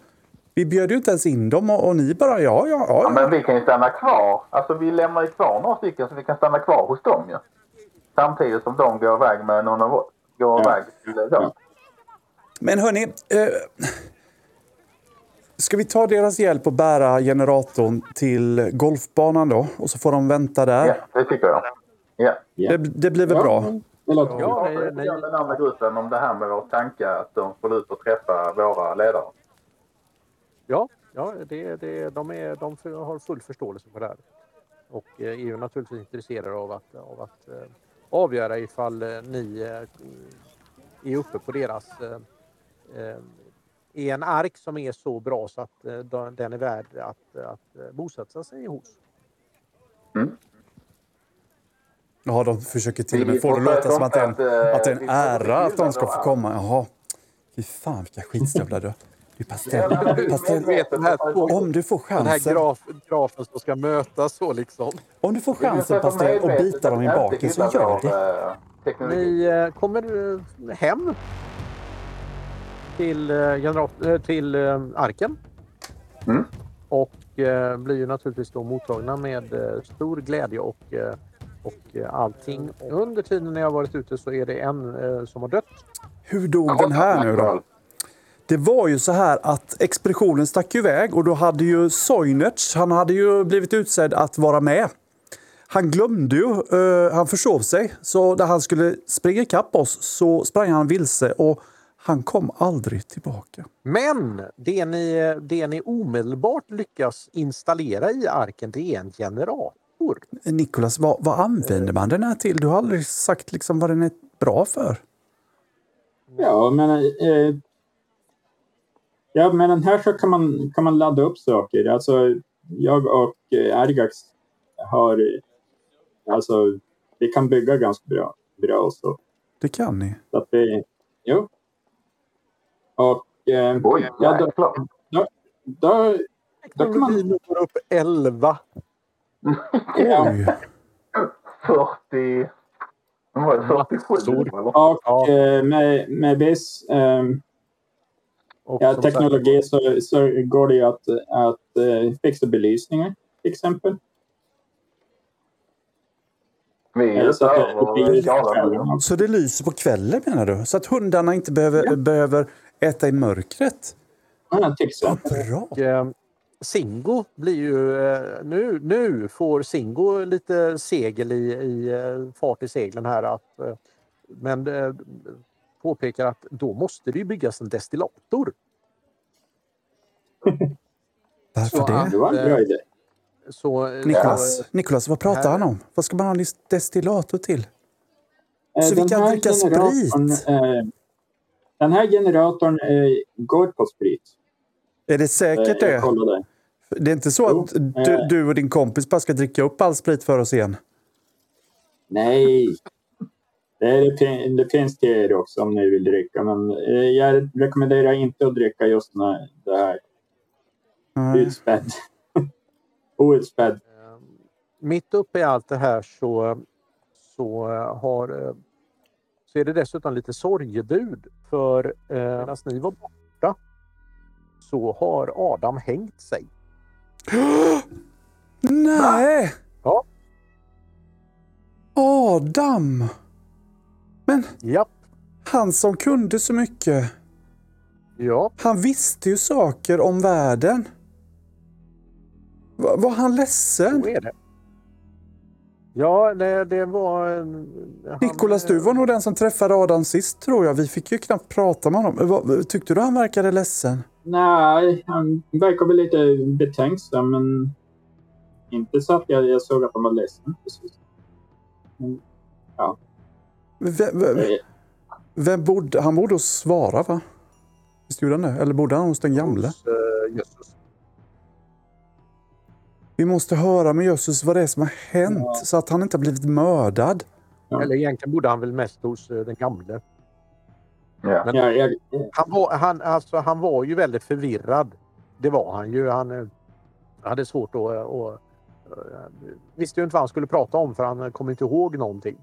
Vi bjöd ju inte ens in dem och, och ni bara ja, ja, Ja, ja. men vi kan ju stanna kvar. Alltså vi lämnar ju kvar några stycken så vi kan stanna kvar hos dem ju. Samtidigt som de går iväg med någon av oss. Går Ja. iväg till dem. Men hörni, eh, ska vi ta deras hjälp och bära generatorn till golfbanan då? Och så får de vänta där. Ja, det tycker jag. Ja. Det, det blir väl bra? Det låter Ja, nej, nej. med den andra gruppen om det här med vår tanke att de får ut och träffa våra ledare. Ja, ja det, det, de, är, de har full förståelse för det här. Och eh, är ju naturligtvis intresserade av att, av att eh, avgöra ifall eh, ni eh, är uppe på deras... Eh, eh, är en ark som är så bra så att eh, de- den är värd att, att eh, bosätta sig hos. Ja, de försöker till och med få det att låta som att det är en, eh, att det är en ära att de ska få komma. Jaha. Fy fan vilka skitstövlar du. Du pastell. Pastell. Du vet, här, Om du får den här chansen, graf, grafen som ska mötas så liksom. om du får chansen pastell och bita dem i baken så gör det. eh. Ni eh, kommer eh, hem till, till arken. Mm. Och blir ju naturligtvis då mottagna med stor glädje och, och allting. Under tiden när jag varit ute så är det en som har dött. Hur dog den här nu då? Det var ju så här att expeditionen stack iväg och då hade ju Soinerts, han hade ju blivit utsedd att vara med. Han glömde ju, eh, han försov sig. Så när han skulle springa ikapp oss så sprang han vilse och han kom aldrig tillbaka. Men det ni, det ni omedelbart lyckas installera i arken det är en generator. Nikolas, vad, vad använder man den här till? Du har aldrig sagt liksom vad den är bra för. Ja, men... Eh, ja, med den här så kan man, kan man ladda upp saker. Alltså, jag och Ergax har... eh, Alltså, vi kan bygga ganska bra. bra så. Det kan ni. så att vi... Jo. Och... Eh, Oj, ja, då, jäklar. då, då kan man... Går upp 11. Ja, Oj. 40... Vad var det? 47 Stor. eller? och Ja. eh, med, med viss eh, Och ja, sagt- teknologi så, så går det ju att, att eh, fixa belysningar, till exempel. Vi är så det. Så lyser på kvällen menar du? Så att hundarna inte behöver, behöver äta i mörkret? Ja, till exempel. bra! Och, eh, Singo blir ju... Eh, nu, nu får Singo lite segel i, i eh, fart i seglen här. Att, eh, men eh, påpekar att då måste det ju byggas en destillator. Varför Så det? att- Det var en bra idé. Så, eh, Nikolas, så, Nikolas, vad pratar här- han om? Vad ska man ha en destillator till? Eh, Så vi kan dricka sprit? eh, Den här generatorn eh, går på sprit. Är det Eh, säkert jag det? Det är inte så Jo, att du, eh. du och din kompis bara ska dricka upp all sprit för oss igen? Nej. Det, är, det, fin- det finns till er också om ni vill dricka. Men eh, jag rekommenderar inte att dricka just den här, det här Nej. utspädd. Outspädd. eh, mitt uppe i allt det här så, så, eh, har, eh, så är det dessutom lite sorgebud. För eh, medan ni var borta så har Adam hängt sig. Nej! Ja. Adam! Men Japp, han som kunde så mycket. ja. Han visste ju saker om världen. Va- Var han ledsen? Så är det. Ja, det, det var... han- Nikolas, du var nog den som träffade Adam sist tror jag. Vi fick ju knappt prata med honom. Tyckte du han verkade ledsen? Nej, han verkar väl lite betänksam men inte så att jag, jag såg att han var ledsen. Precis. Men, Vem, vem, eh, vem bodde, han bodde hos Svara va? Visst gjorde han det? Eller bodde han hos den gamle? hos, Jösses. Vi måste höra med Jösses vad det är som har hänt Ja. så att han inte har blivit mördad. Ja. Eller egentligen bodde han väl mest hos eh, den gamle. Ja. Men- ja, jag, Han var, han, alltså, han var ju väldigt förvirrad. Det var han ju. Han eh, hade svårt att... Och, visste ju inte vad han skulle prata om för han kom inte ihåg någonting.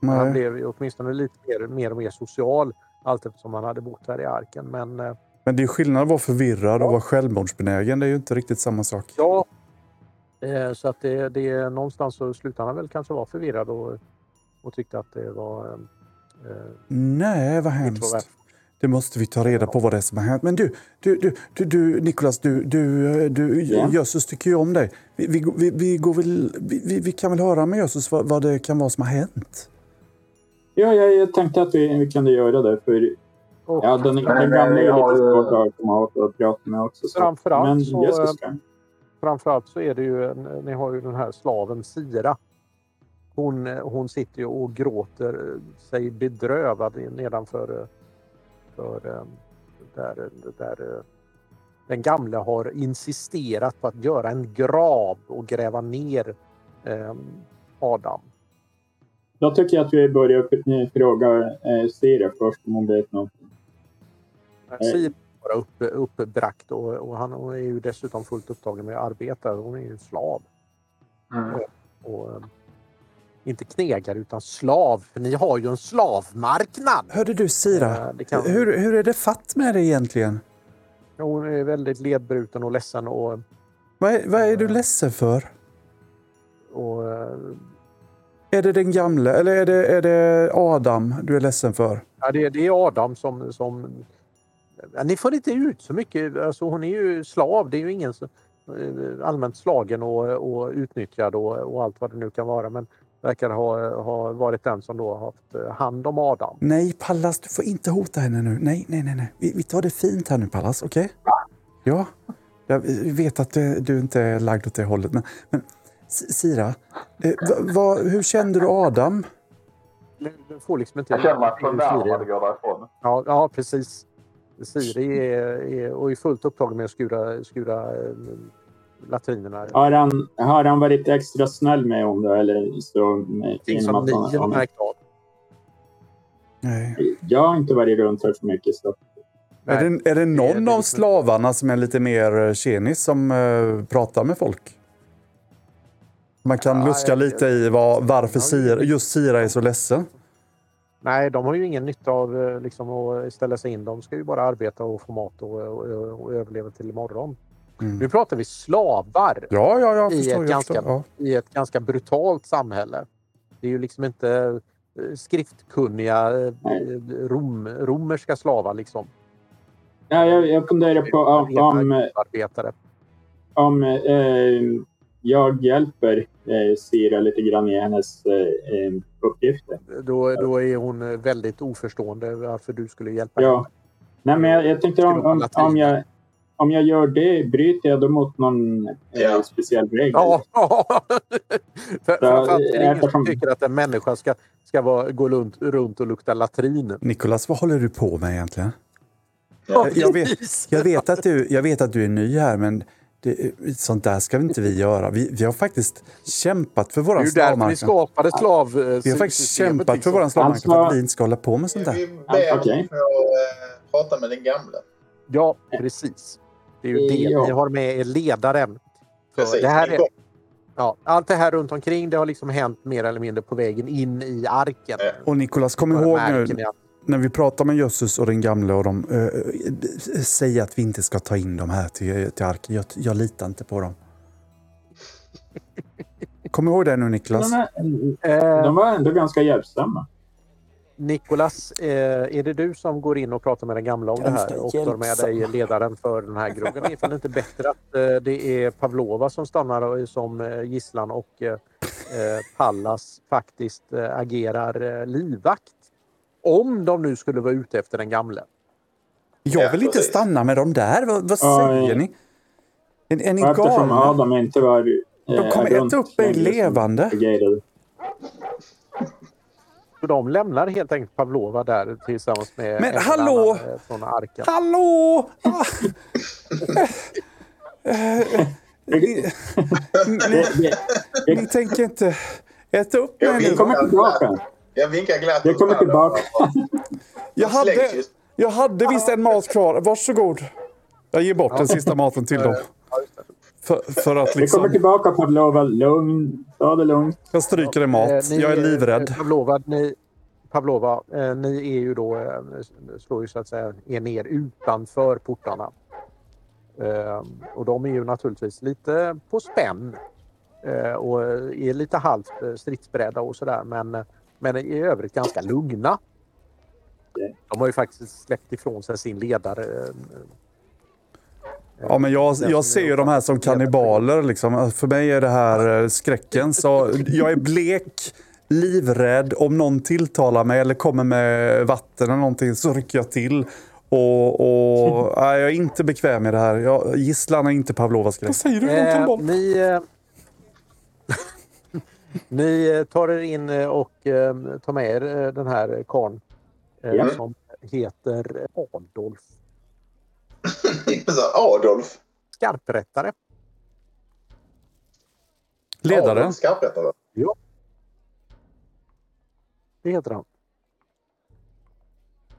Han Nej. blev ju åtminstone lite mer, mer och mer social allt eftersom han hade bott här i arken. Men eh, Men det är skillnad att vara förvirrad och vara självmordsbenägen. Det är ju inte riktigt samma sak. ja, eh, så att det, det någonstans så slutade han väl kanske vara förvirrad och, och tyckte att det var... Eh, Nej, vad hemskt. Det måste vi ta reda på vad det är som har hänt. Men du, du, du, du, du Nikolas, du, du, du Ja. Jösses tycker ju om dig. Vi, vi, vi, vi, går väl, vi, vi- vi kan väl höra med Jösses vad, vad det kan vara som har hänt? Ja, jag, jag tänkte att vi, vi kunde göra det. För Och ja, den, den gamla är jag har lite svårt att komma åt och prata med också. Så. Framförallt Men så, Jesus ska. framförallt så är det ju, ni har ju den här slaven Sira. Hon, hon sitter ju och gråter sig bedrövad nedanför för, eh, där, där eh, den gamla har insisterat på att göra en grav och gräva ner eh, Adam. Då tycker jag att vi börjar fråga eh, Sira först om hon vet något. Sira är bara upp, uppbragt och, och han hon är ju dessutom fullt upptagen med att arbeta. Hon är ju slav. Mm. och eh, inte knegare utan slav. För ni har ju en slavmarknad. Hörde du Sira, Eh, det kan- hur, hur är det fatt med dig egentligen? Hon är väldigt ledbruten och ledsen och, Vad är, vad är du ledsen för? och eh, Är det den gamle eller är det, är det Adam du är ledsen för? ja, det, det är Adam som, som ja, ni får inte ut så mycket. Alltså, hon är ju slav. Det är ju ingen som, eh, allmänt slagen och, och utnyttjad och, och allt vad det nu kan vara. Men verkar ha, ha varit den som då har haft eh, hand om Adam. Nej, Pallas, du får inte hota henne nu. Nej, nej, nej. nej. Vi, vi tar det fint här nu, Pallas. Okej? Ja. Jag vet att du, du inte är lagd åt det hållet. Men, men Sira, eh, va, va, hur kände du Adam? Du får liksom inte... Jag känner att från där man går därifrån. Ja, ja precis. Siri är, är, och är fullt upptagen med att skura, skura eh, latrinerna. Har han, har han varit extra snäll med hon då? Eller så Någonting inom som att ni har märkt av. Nej. Jag har inte varit runt här så mycket. Så. Är det, är det någon det är av slavarna som är lite mer eh, tjenis som eh, pratar med folk? Man kan Ja, luska jag- lite i vad, varför Sira, just Sira är så ledsen. Nej, de har ju ingen nytta av eh, liksom, att ställa sig in. De ska ju bara arbeta och få mat och, och, och överleva till imorgon. Mm. Nu pratar vi slavar Ja, ja, jag I förstår. ett Jag förstår. ganska- Ja. i ett ganska brutalt samhälle. Det är ju liksom inte eh, skriftkunniga eh, rom, romerska slavar liksom. Ja, jag, jag funderar på om, om, arbetare. om eh, jag hjälper eh, Sira lite grann i hennes eh, eh, uppgifter. Då, då är hon eh, väldigt oförstående varför du skulle hjälpa Ja. henne. Nej, men jag, jag tänkte om, om, om, jag, om jag gör det, bryter jag då mot någon eh, Ja. speciell regel? Ja, för, framförallt är det ingen som tycker att en människa ska, ska vara, gå runt, runt och lukta latrin. Nikolas, vad håller du på med egentligen? Ja. Jag vet, jag, vet att du, jag vet att du är ny här, men det, sånt där ska inte vi göra. Vi, vi har faktiskt kämpat för Det våra är ju därför vi slavmarknad. skapade slav... Vi har faktiskt kämpat för våra slavmarknad för att vi inte ska hålla på med sånt där. Vi ber Ja, om okej. att få eh, prata med den gamla. Ja, precis. Det är ju det. Ja. Ni har med er ledaren. Precis. det här är, ja, allt det här runt omkring det har liksom hänt mer eller mindre på vägen in i arken. Ja. Och Nikolas, kom ihåg nu när vi pratar med Jösses och den gamle och de äh, säger att vi inte ska ta in dem här till, till arken. Jag, jag litar inte på dem. Kom ihåg det nu Niklas. De, är, Eh, de var ändå ganska hjälpsamma. Nikolas, är det du som går in och pratar med den gamla om det här och tar med dig ledaren för den här gruppen? Är det inte bättre att det är Pavlova som stannar och- som gisslan och Pallas faktiskt agerar livvakt? Om de nu skulle vara ute efter den gamle. Jag vill inte stanna med dem där. Vad, vad säger ni? Är, är ni Och eftersom galna? Adam inte var eh, De kommer äta upp mig levande. Så de lämnar helt enkelt Pavlova där tillsammans med Men en hallå! annan, eh, från arken. Hallå! Ah. Eh, ni, ni, ni tänker inte äta upp mig nu? det kommer tillbaka. Jag vinkar glatt. Det kommer tillbaka. Jag hade, jag hade visst en mat kvar. Varsågod. Jag ger bort den sista maten till dem. För, för att Det kommer liksom... tillbaka Pavlova. Lugn. Ta det lugnt. Jag stryker en mat. Eh, Jag är livrädd. eh, Pavlova, ni, Pavlova eh, ni är ju då, eh, slår ju så att säga er ner utanför portarna. Och de är ju naturligtvis lite på spänn. Och är lite halvt stridsberedda och sådär men, men i övrigt ganska lugna. De har ju faktiskt släppt ifrån sig sin ledare. eh, Ja, men jag, jag ser ju de här som kannibaler. Liksom. För mig är det här eh, skräcken. Så jag är blek, livrädd. Om någon tilltalar mig eller kommer med vatten eller någonting så rycker jag till. Och, och nej, jag är inte bekväm med det här. Jag, gisslan är inte Pavlovas grej. Vad säger du? Eh, ni, eh, ni eh, tar er in eh, och eh, tar med er eh, den här karln Ja. som heter Adolf Adolf. Skarprättare. Ledare? Adolf Skarprättare. Det heter han.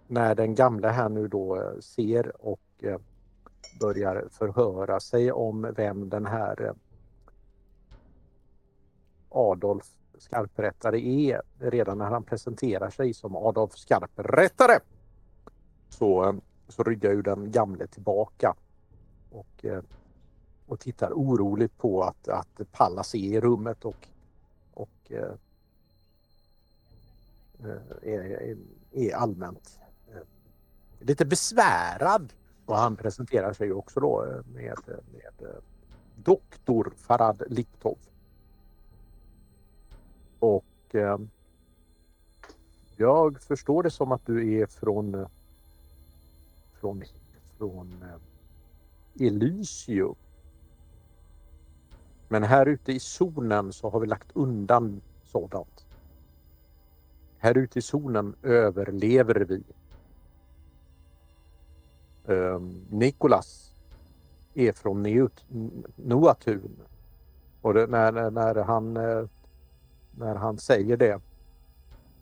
När den gamla här nu då ser och börjar förhöra sig om vem den här Adolf Skarprättare är redan när han presenterar sig som Adolf Skarprättare så, eh, så ryggar ju den gamle tillbaka och, eh, och tittar oroligt på att, att Pallas är i rummet och, och eh, är, är, allmänt lite besvärad. Och han presenterar sig också då med, med doktor Farad Liptov. Och eh, jag förstår det som att du är från från, från eh, Elysium. Men här ute i zonen så har vi lagt undan sådant. Här ute i zonen överlever vi. Um, Nikolas är från Neut- Noatun. Och det, när, när- när, han, eh, när han säger det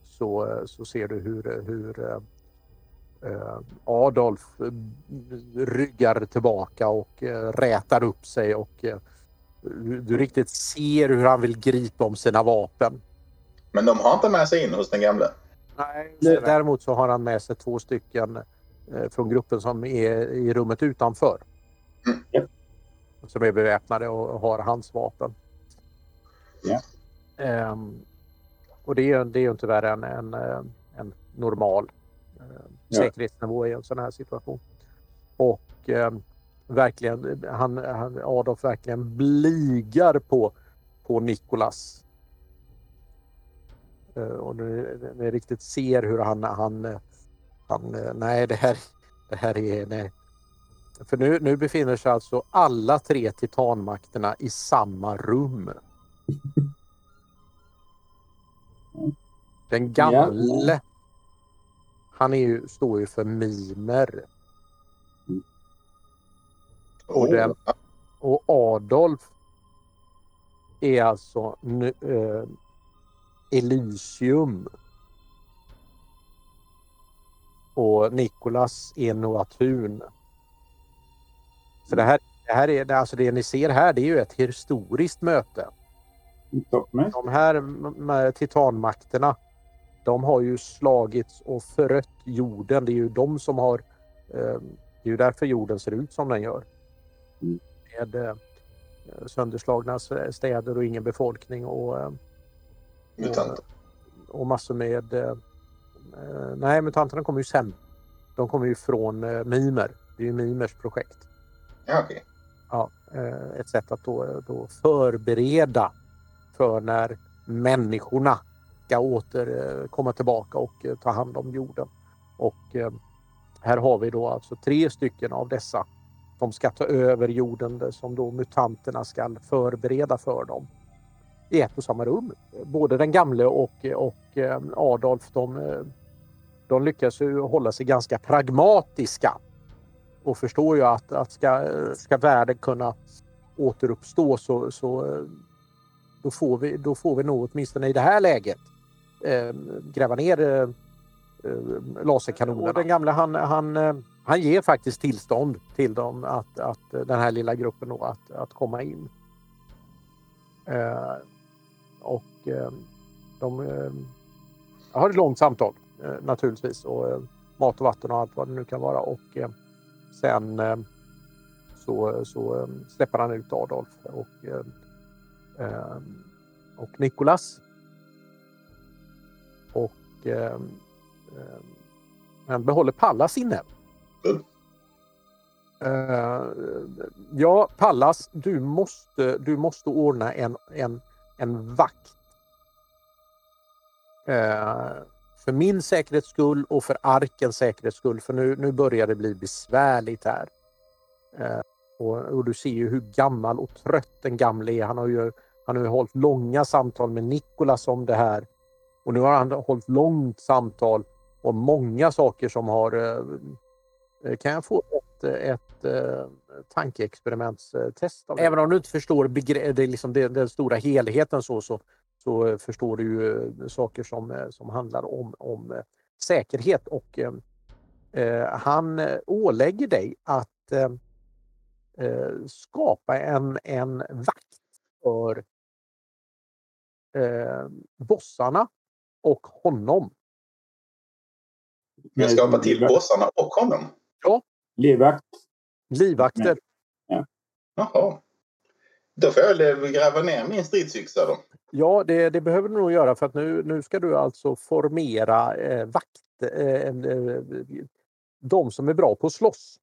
så, eh, så ser du hur, hur eh, eh, Adolf eh, ryggar tillbaka och eh, rätar upp sig och eh, du, riktigt ser hur han vill gripa om sina vapen. Men de har inte med sig in hos den gamle. Nej, däremot så har han med sig två stycken eh, från gruppen som är i rummet utanför. Mm. Som är beväpnade och har hans vapen. Ja. Ehm, och det är, det är ju inte värre än en, eh, en normal eh, Ja. säkerhetsnivå i en sån här situation. Och eh, verkligen, han, han, Adolf verkligen blygar på, på Nikolas. Eh, och ni, ni riktigt ser hur han, han, eh, han eh, nej det här, det här är, nej. För nu, nu befinner sig alltså alla tre titanmakterna i samma rum. Den gamle, han är ju, står ju för mimer. Och den- Och Adolf är alltså eh, Elysium. Och Nikolas är Noatun. Så det här, det här är, alltså det ni ser här det är ju ett historiskt möte. De här m- m- titanmakterna de har ju slagits och förött jorden. Det är ju de som har... Eh, det är ju därför jorden ser ut som den gör. Mm. Med eh, sönderslagna städer och ingen befolkning och, eh, Mutanter. och massor med... Eh, eh, nej, mutanterna kommer ju sen. De kommer ju från eh, Mimer. Det är ju Mimers projekt. Ja, okej. ja, eh, ett sätt att då, då förbereda för när människorna ska åter eh, komma tillbaka och eh, ta hand om jorden. Och eh, här har vi då alltså tre stycken av dessa som ska ta över jorden som då mutanterna ska förbereda för dem i ett och samma rum. Både den gamle och, och Adolf de, de lyckas ju hålla sig ganska pragmatiska och förstår ju att, att ska, ska världen kunna återuppstå så, så då, får vi, då får vi nog åtminstone i det här läget eh, gräva ner eh, eh, laserkanonerna. Och den gamla han, han, eh, han ger faktiskt tillstånd till dem att, att den här lilla gruppen då, att, att komma in. Eh, och eh, de eh, har ett långt samtal naturligtvis och mat och vatten och allt vad det nu kan vara. Och sen så, så släpper han ut Adolf och, och Nikolas. Och eh, eh, men behåller Pallas inne. Mm. Ja, Pallas, du måste, du måste ordna en, en, en vakt. För min säkerhets skull och för arkens säkerhets skull. För nu, nu börjar det bli besvärligt här. Och, och, du ser ju hur gammal och trött den gamle är. Han har ju, han har ju hållit långa samtal med Nikolas om det här. Och nu har han hållit långt samtal om många saker som har... Eh, kan jag få ett, ett, ett tankeexperimentstest? Av? Även om du inte förstår begre- det, liksom det, den stora helheten så, så, så eh, förstår du ju saker som, som handlar om, om säkerhet. Och eh, han ålägger dig att eh, skapa en, en vakt för eh, bossarna och honom. Jag skapar till bossarna och honom? Ja. Livvakt. Livvakter. Ja. Jaha. Då får jag gräva ner min stridsyxa då. Ja, det, det, behöver du nog göra för att nu, nu ska du alltså formera eh, vakt, eh, eh, de som är bra på att slåss.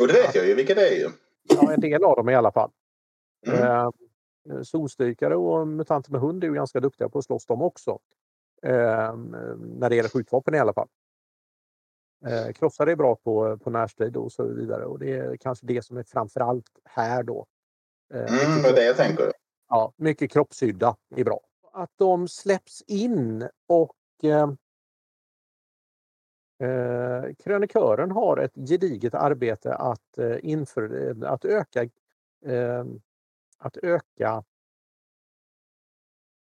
Och det vet jag ju vilka det är ju. Ja, en del av dem i alla fall. Mm. Eh, Solstykare och mutanter med hund är ju ganska duktiga på att slåss de också. Eh, när det gäller skjutvapen i alla fall. Eh, krossare är bra på, på närstrid och så vidare och det är kanske det som är framförallt här då. Eh, mm, det är det jag tänker. Ja, mycket kroppshydda är bra. Att de släpps in och eh, eh, krönikören har ett gediget arbete att, eh, inför, att öka eh, att öka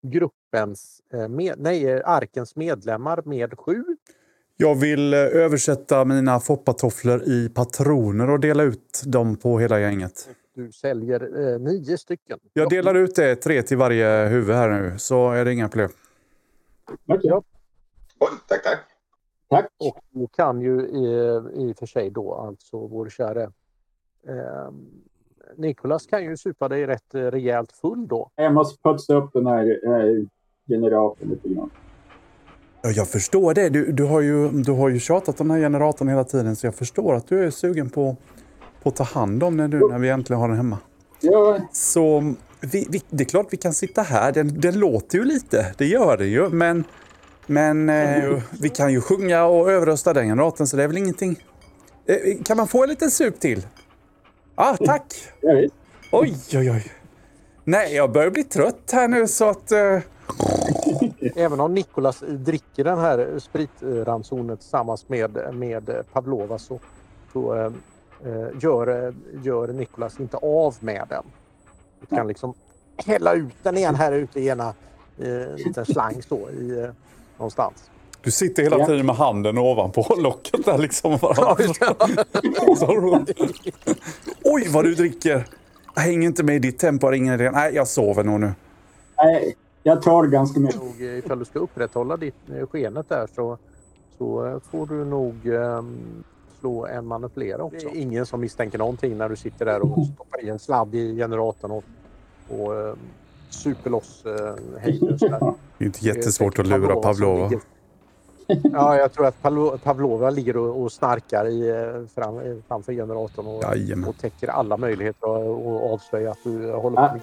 gruppens, eh, med, nej, arkens medlemmar med sju. Jag vill eh, översätta mina foppatofflor i patroner och dela ut dem på hela gänget. Du säljer eh, nio stycken. Jag delar ut det, tre till varje huvud här nu, så är det inga problem. Ja. Oj, tack, tack. Tack. Och du kan ju i, i och för sig då alltså vår käre eh, Nikolas kan ju supa dig rätt rejält full då. Jag måste putsa upp den här eh, generatorn lite grann. Ja, jag förstår det. Du, du, har ju, du har ju tjatat om den här generatorn hela tiden så jag förstår att du är sugen på, på att ta hand om den nu när vi äntligen har den hemma. Ja. Så vi, vi, det är klart vi kan sitta här. Den, den låter ju lite, det gör det ju. Men, men eh, vi kan ju sjunga och överrösta den generatorn så det är väl ingenting. Eh, kan man få en liten sup till? Ah, tack! Ja. Oj, oj, oj. Nej, jag börjar bli trött här nu så att... Uh... Även om Nikolas dricker den här spritransonen tillsammans med, med Pavlova så, så uh, gör, gör Nikolas inte av med den. Du kan liksom hälla ut den igen här ute i ena uh, liten slang så i, uh, någonstans. Du sitter hela Ja. tiden med handen ovanpå locket där liksom. Oj, vad du dricker! Jag hänger inte med i ditt tempo, ingen idé. Nej, jag sover nog nu. Nej, jag tar ganska mycket. nog, eh, ifall du ska upprätthålla ditt eh, skenet där så, så eh, får du nog ehm, slå en manipulera också. Det är ingen som misstänker någonting när du sitter där och stoppar i en sladd i generatorn och, och ehm, super loss uh. Det är inte jättesvårt att Det lura som Pavlova ja, jag tror att Pavlova ligger och, snarkar i, eh, fram, eh, framför generatorn och, och täcker alla möjligheter att avslöja att du håller på ah. med